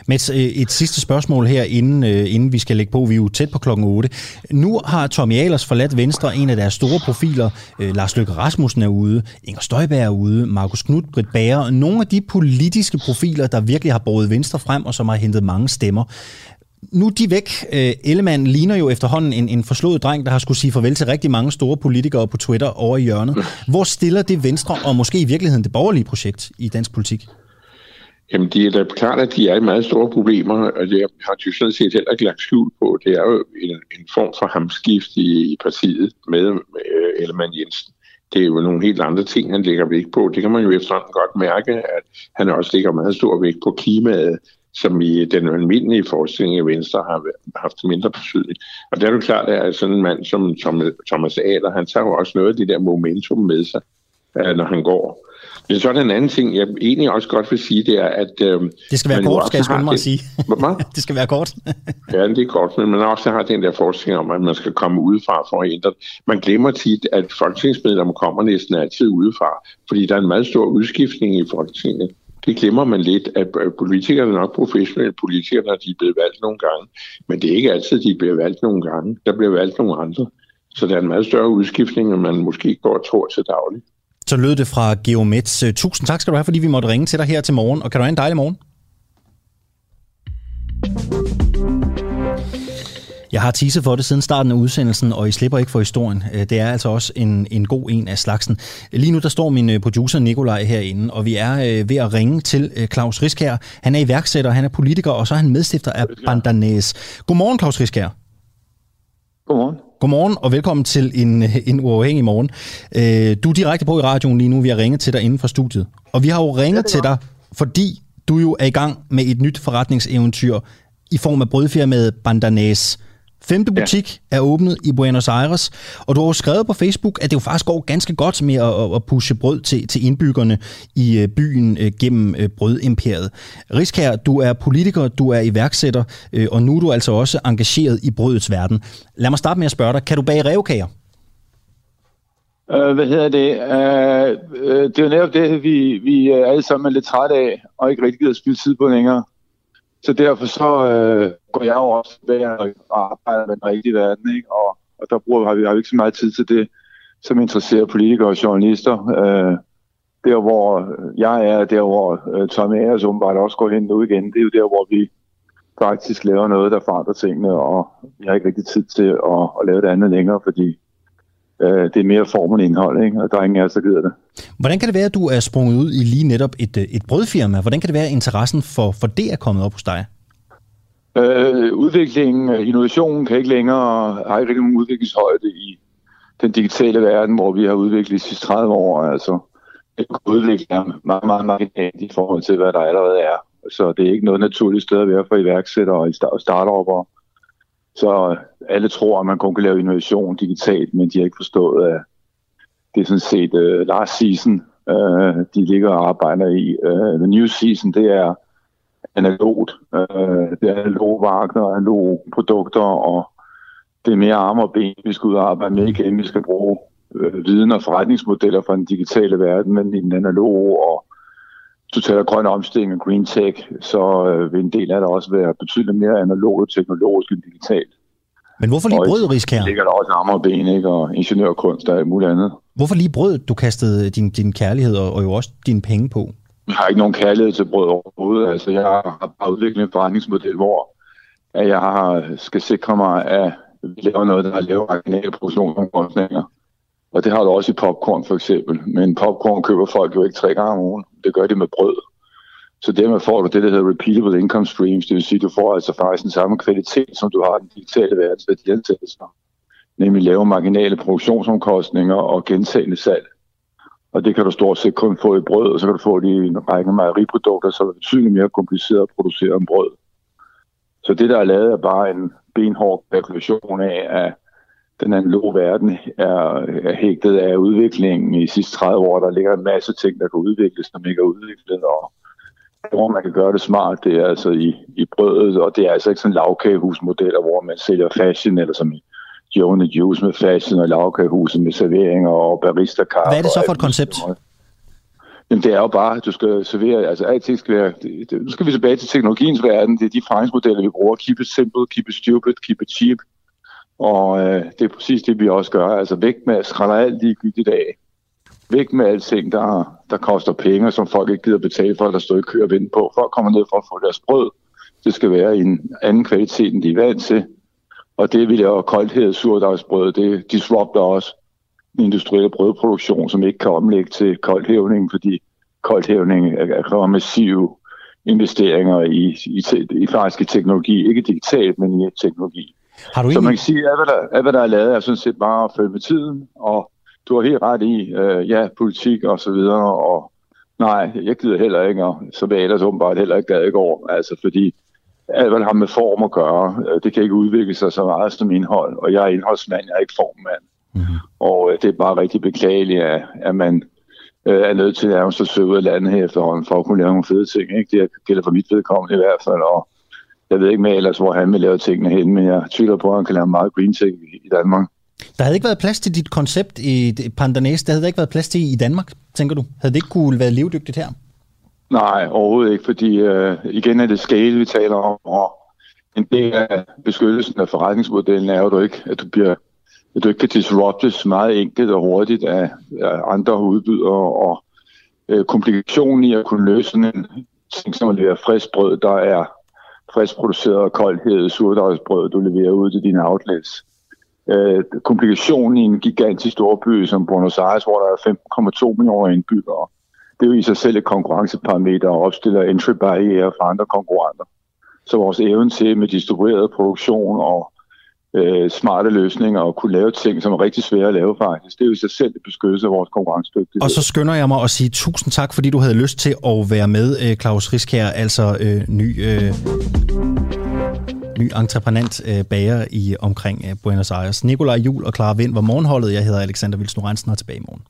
Med øh, et sidste spørgsmål her, inden, øh, inden vi skal lægge på. Vi er jo tæt på klokken 8. Nu har Tommy Ahlers forladt Venstre, en af deres store profiler. Øh, Lars Løkke Rasmussen er ude, Inger Støjberg er ude, Markus Knudt, Britt Bager. Nogle af de politiske profiler, der virkelig har båret Venstre frem, og som har hentet mange stemmer. Nu er de væk. Ellemann ligner jo efterhånden en, en forslået dreng, der har skulle sige farvel til rigtig mange store politikere på Twitter over i hjørnet. Hvor stiller det Venstre, og måske i virkeligheden det borgerlige projekt i dansk politik? Jamen, det er da klart, at de er i meget store problemer, og det har de sådan set heller ikke lagt skjul på. Det er jo en, en form for hamskift i, i partiet med, med Ellemann Jensen. Det er jo nogle helt andre ting, han lægger vægt på. Det kan man jo efterhånden godt mærke, at han også lægger meget stor vægt på klimaet, som i den almindelige forestilling i Venstre har haft mindre betydning. Og der er jo klart, at sådan en mand som Thomas Adler, han tager jo også noget af det der momentum med sig øh, når han går. Men så er der en anden ting, jeg egentlig også godt vil sige, det er, at... Øh, <laughs> det skal være kort, skal jeg skynde mig at sige. Hvad? det skal være kort. ja, det er godt, men man også har den der forskning om, at man skal komme udefra for at ændre Man glemmer tit, at folketingsmedlemmer kommer næsten altid udefra, fordi der er en meget stor udskiftning i Folketinget. Det glemmer man lidt, at politikerne er nok professionelle politikere, når de er blevet valgt nogle gange. Men det er ikke altid, de bliver valgt nogle gange. Der bliver valgt nogle andre. Så der er en meget større udskiftning, end man måske går og tror til daglig. Så lød det fra Geomets. Tusind tak skal du have, fordi vi måtte ringe til dig her til morgen. Og kan du have en dejlig morgen? Jeg har teaset for det siden starten af udsendelsen, og I slipper ikke for historien. Øh, det er altså også en, en god en af slagsen. Lige nu der står min øh, producer Nikolaj herinde, og vi er øh, ved at ringe til Claus Riskær. Han er iværksætter, han er politiker, og så er han medstifter af Bandanæs. Godmorgen, Claus Riskær. Godmorgen. Godmorgen og velkommen til en, en uafhængig morgen. Du er direkte på i radioen lige nu, vi har ringet til dig inden for studiet. Og vi har jo ringet ja, til dig, fordi du jo er i gang med et nyt forretningseventyr i form af brødfirmaet Bandanæs. Femte butik ja. er åbnet i Buenos Aires, og du har jo skrevet på Facebook, at det jo faktisk går ganske godt med at, at pushe brød til, til indbyggerne i øh, byen øh, gennem øh, brødimperiet. Riskær, du er politiker, du er iværksætter, og nu er du altså også engageret i brødets verden. Lad mig starte med at spørge dig, kan du bage revkager? Uh, hvad hedder det? Uh, uh, det er jo netop det, vi, vi er alle sammen er lidt trætte af, og ikke rigtig gider at spille tid på længere. Så derfor så øh, går jeg jo også ved at arbejder med den rigtige verden, ikke? Og, og der bruger, har vi har vi ikke så meget tid til det, som interesserer politikere og journalister. Øh, der hvor jeg er, der hvor øh, Tommy Ayers åbenbart også går hen nu igen, det er jo der, hvor vi faktisk laver noget, der forandrer tingene, og vi har ikke rigtig tid til at, at lave det andet længere, fordi øh, det er mere formen indhold, ikke? og der er ingen af os, der gider det. Hvordan kan det være, at du er sprunget ud i lige netop et, øh, et brødfirma? Hvordan kan det være, at interessen for, for det er kommet op hos dig? Øh, udviklingen, øh, innovationen kan ikke længere, har ikke rigtig nogen udviklingshøjde i den digitale verden, hvor vi har udviklet de sidste 30 år. Altså, det udvikler meget, meget marginalt i forhold til, hvad der allerede er. Så det er ikke noget naturligt sted at være for iværksættere og startupper. Så alle tror, at man kun kan lave innovation digitalt, men de har ikke forstået, at det er sådan set uh, last season, uh, de ligger og arbejder i. Uh, the new season, det er analogt. Uh, det er analog varer, analog produkter, og det er mere arme og ben, vi skal ud og arbejde med igen. Vi skal bruge uh, viden og forretningsmodeller fra den digitale verden, men i den analoge og taler grøn omstilling og green tech, så øh, vil en del af det også være betydeligt mere analogt teknologisk end digitalt. Men hvorfor lige brød, her? Det ligger der også arme og ben, ikke? og ingeniørkunst og muligt andet. Hvorfor lige brød, du kastede din, din kærlighed og, og jo også dine penge på? Jeg har ikke nogen kærlighed til brød overhovedet. Altså, jeg har bare udviklet en forretningsmodel, hvor at jeg har, skal sikre mig, at vi laver noget, der har lavet marginale produktionsomkostninger. Og det har du også i popcorn for eksempel. Men popcorn køber folk jo ikke tre gange om ugen. Det gør de med brød. Så dermed får du det, der hedder repeatable income streams. Det vil sige, at du får altså faktisk den samme kvalitet, som du har i den digitale verdens værdiansættelser. Nemlig lave marginale produktionsomkostninger og gentagende salg. Og det kan du stort set kun få i brød, og så kan du få det i en række mejeriprodukter, så er betydeligt mere kompliceret at producere end brød. Så det, der er lavet, er bare en benhård kalkulation af, at den analoge verden er, er hægtet af udviklingen i de sidste 30 år. Der ligger en masse ting, der kan udvikles, som ikke er udviklet, og hvor man kan gøre det smart, det er altså i, i brødet, og det er altså ikke sådan lavkagehusmodeller, hvor man sælger fashion, eller som i Joe Juice med fashion og lavkagehuset med serveringer og barista -kaffe. Hvad er det så for et koncept? Jamen, det er jo bare, at du skal servere, altså alting skal være, det, det, nu skal vi tilbage til teknologiens verden, det er de forretningsmodeller, vi bruger, keep it simple, keep it stupid, keep it cheap, og øh, det er præcis det, vi også gør. Altså væk med at skrælle alt ligegyldigt af. Væk med alting, der, der koster penge, som folk ikke gider betale for, der står i kø og vente på. Folk kommer ned for at få deres brød. Det skal være i en anden kvalitet, end de er vant til. Og det, vi laver koldhed surdagsbrød, det disrupter også den industrielle brødproduktion, som ikke kan omlægge til koldhævning, fordi koldhævning kræver massive investeringer i, i, i faktisk i teknologi. Ikke digitalt, men i teknologi. Har du Så man kan sige, at hvad der, hvad der er lavet, er sådan set bare at følge med tiden, og du har helt ret i, øh, ja, politik og så videre, og nej, jeg gider heller ikke, og så vil jeg ellers åbenbart heller ikke gad går, altså fordi alt, hvad der har med form at gøre, øh, det kan ikke udvikle sig så meget som indhold, og jeg er indholdsmand, jeg er ikke formmand. Mm-hmm. Og øh, det er bare rigtig beklageligt, at, at man øh, er nødt til at søge ud af landet her efterhånden for at kunne lave nogle fede ting. Ikke? Det gælder for mit vedkommende i hvert fald, og jeg ved ikke med ellers, hvor han vil lave tingene hen, men jeg tvivler på, at han kan lave meget green ting i Danmark. Der havde ikke været plads til dit koncept i Pandanæs. Der havde der ikke været plads til i Danmark, tænker du? Havde det ikke kunne være levedygtigt her? Nej, overhovedet ikke, fordi øh, igen er det scale, vi taler om, og en del af beskyttelsen af forretningsmodellen er jo ikke, at du bliver at du ikke kan disruptes meget enkelt og hurtigt af, af andre udbydere, og øh, komplikationen i at kunne løse sådan en ting som at levere frisk brød, der er frisk produceret og koldhed surdejsbrød, du leverer ud til dine outlets. Øh, komplikationen i en gigantisk storby som Buenos Aires, hvor der er 5,2 millioner indbyggere, det er jo i sig selv et konkurrenceparameter og opstiller entry barriere for andre konkurrenter. Så vores evne til med distribueret produktion og øh, smarte løsninger og kunne lave ting, som er rigtig svære at lave faktisk. Det er jo i sig selv et beskyttelse af vores konkurrencedygtighed. Og så skynder jeg mig at sige tusind tak, fordi du havde lyst til at være med, øh, Claus Riskær, altså øh, ny... Øh ny entreprenant øh, bager i omkring øh, Buenos Aires. Nikolaj Jul og Clara Vind var morgenholdet. Jeg hedder Alexander Vils Norensen og tilbage i morgen.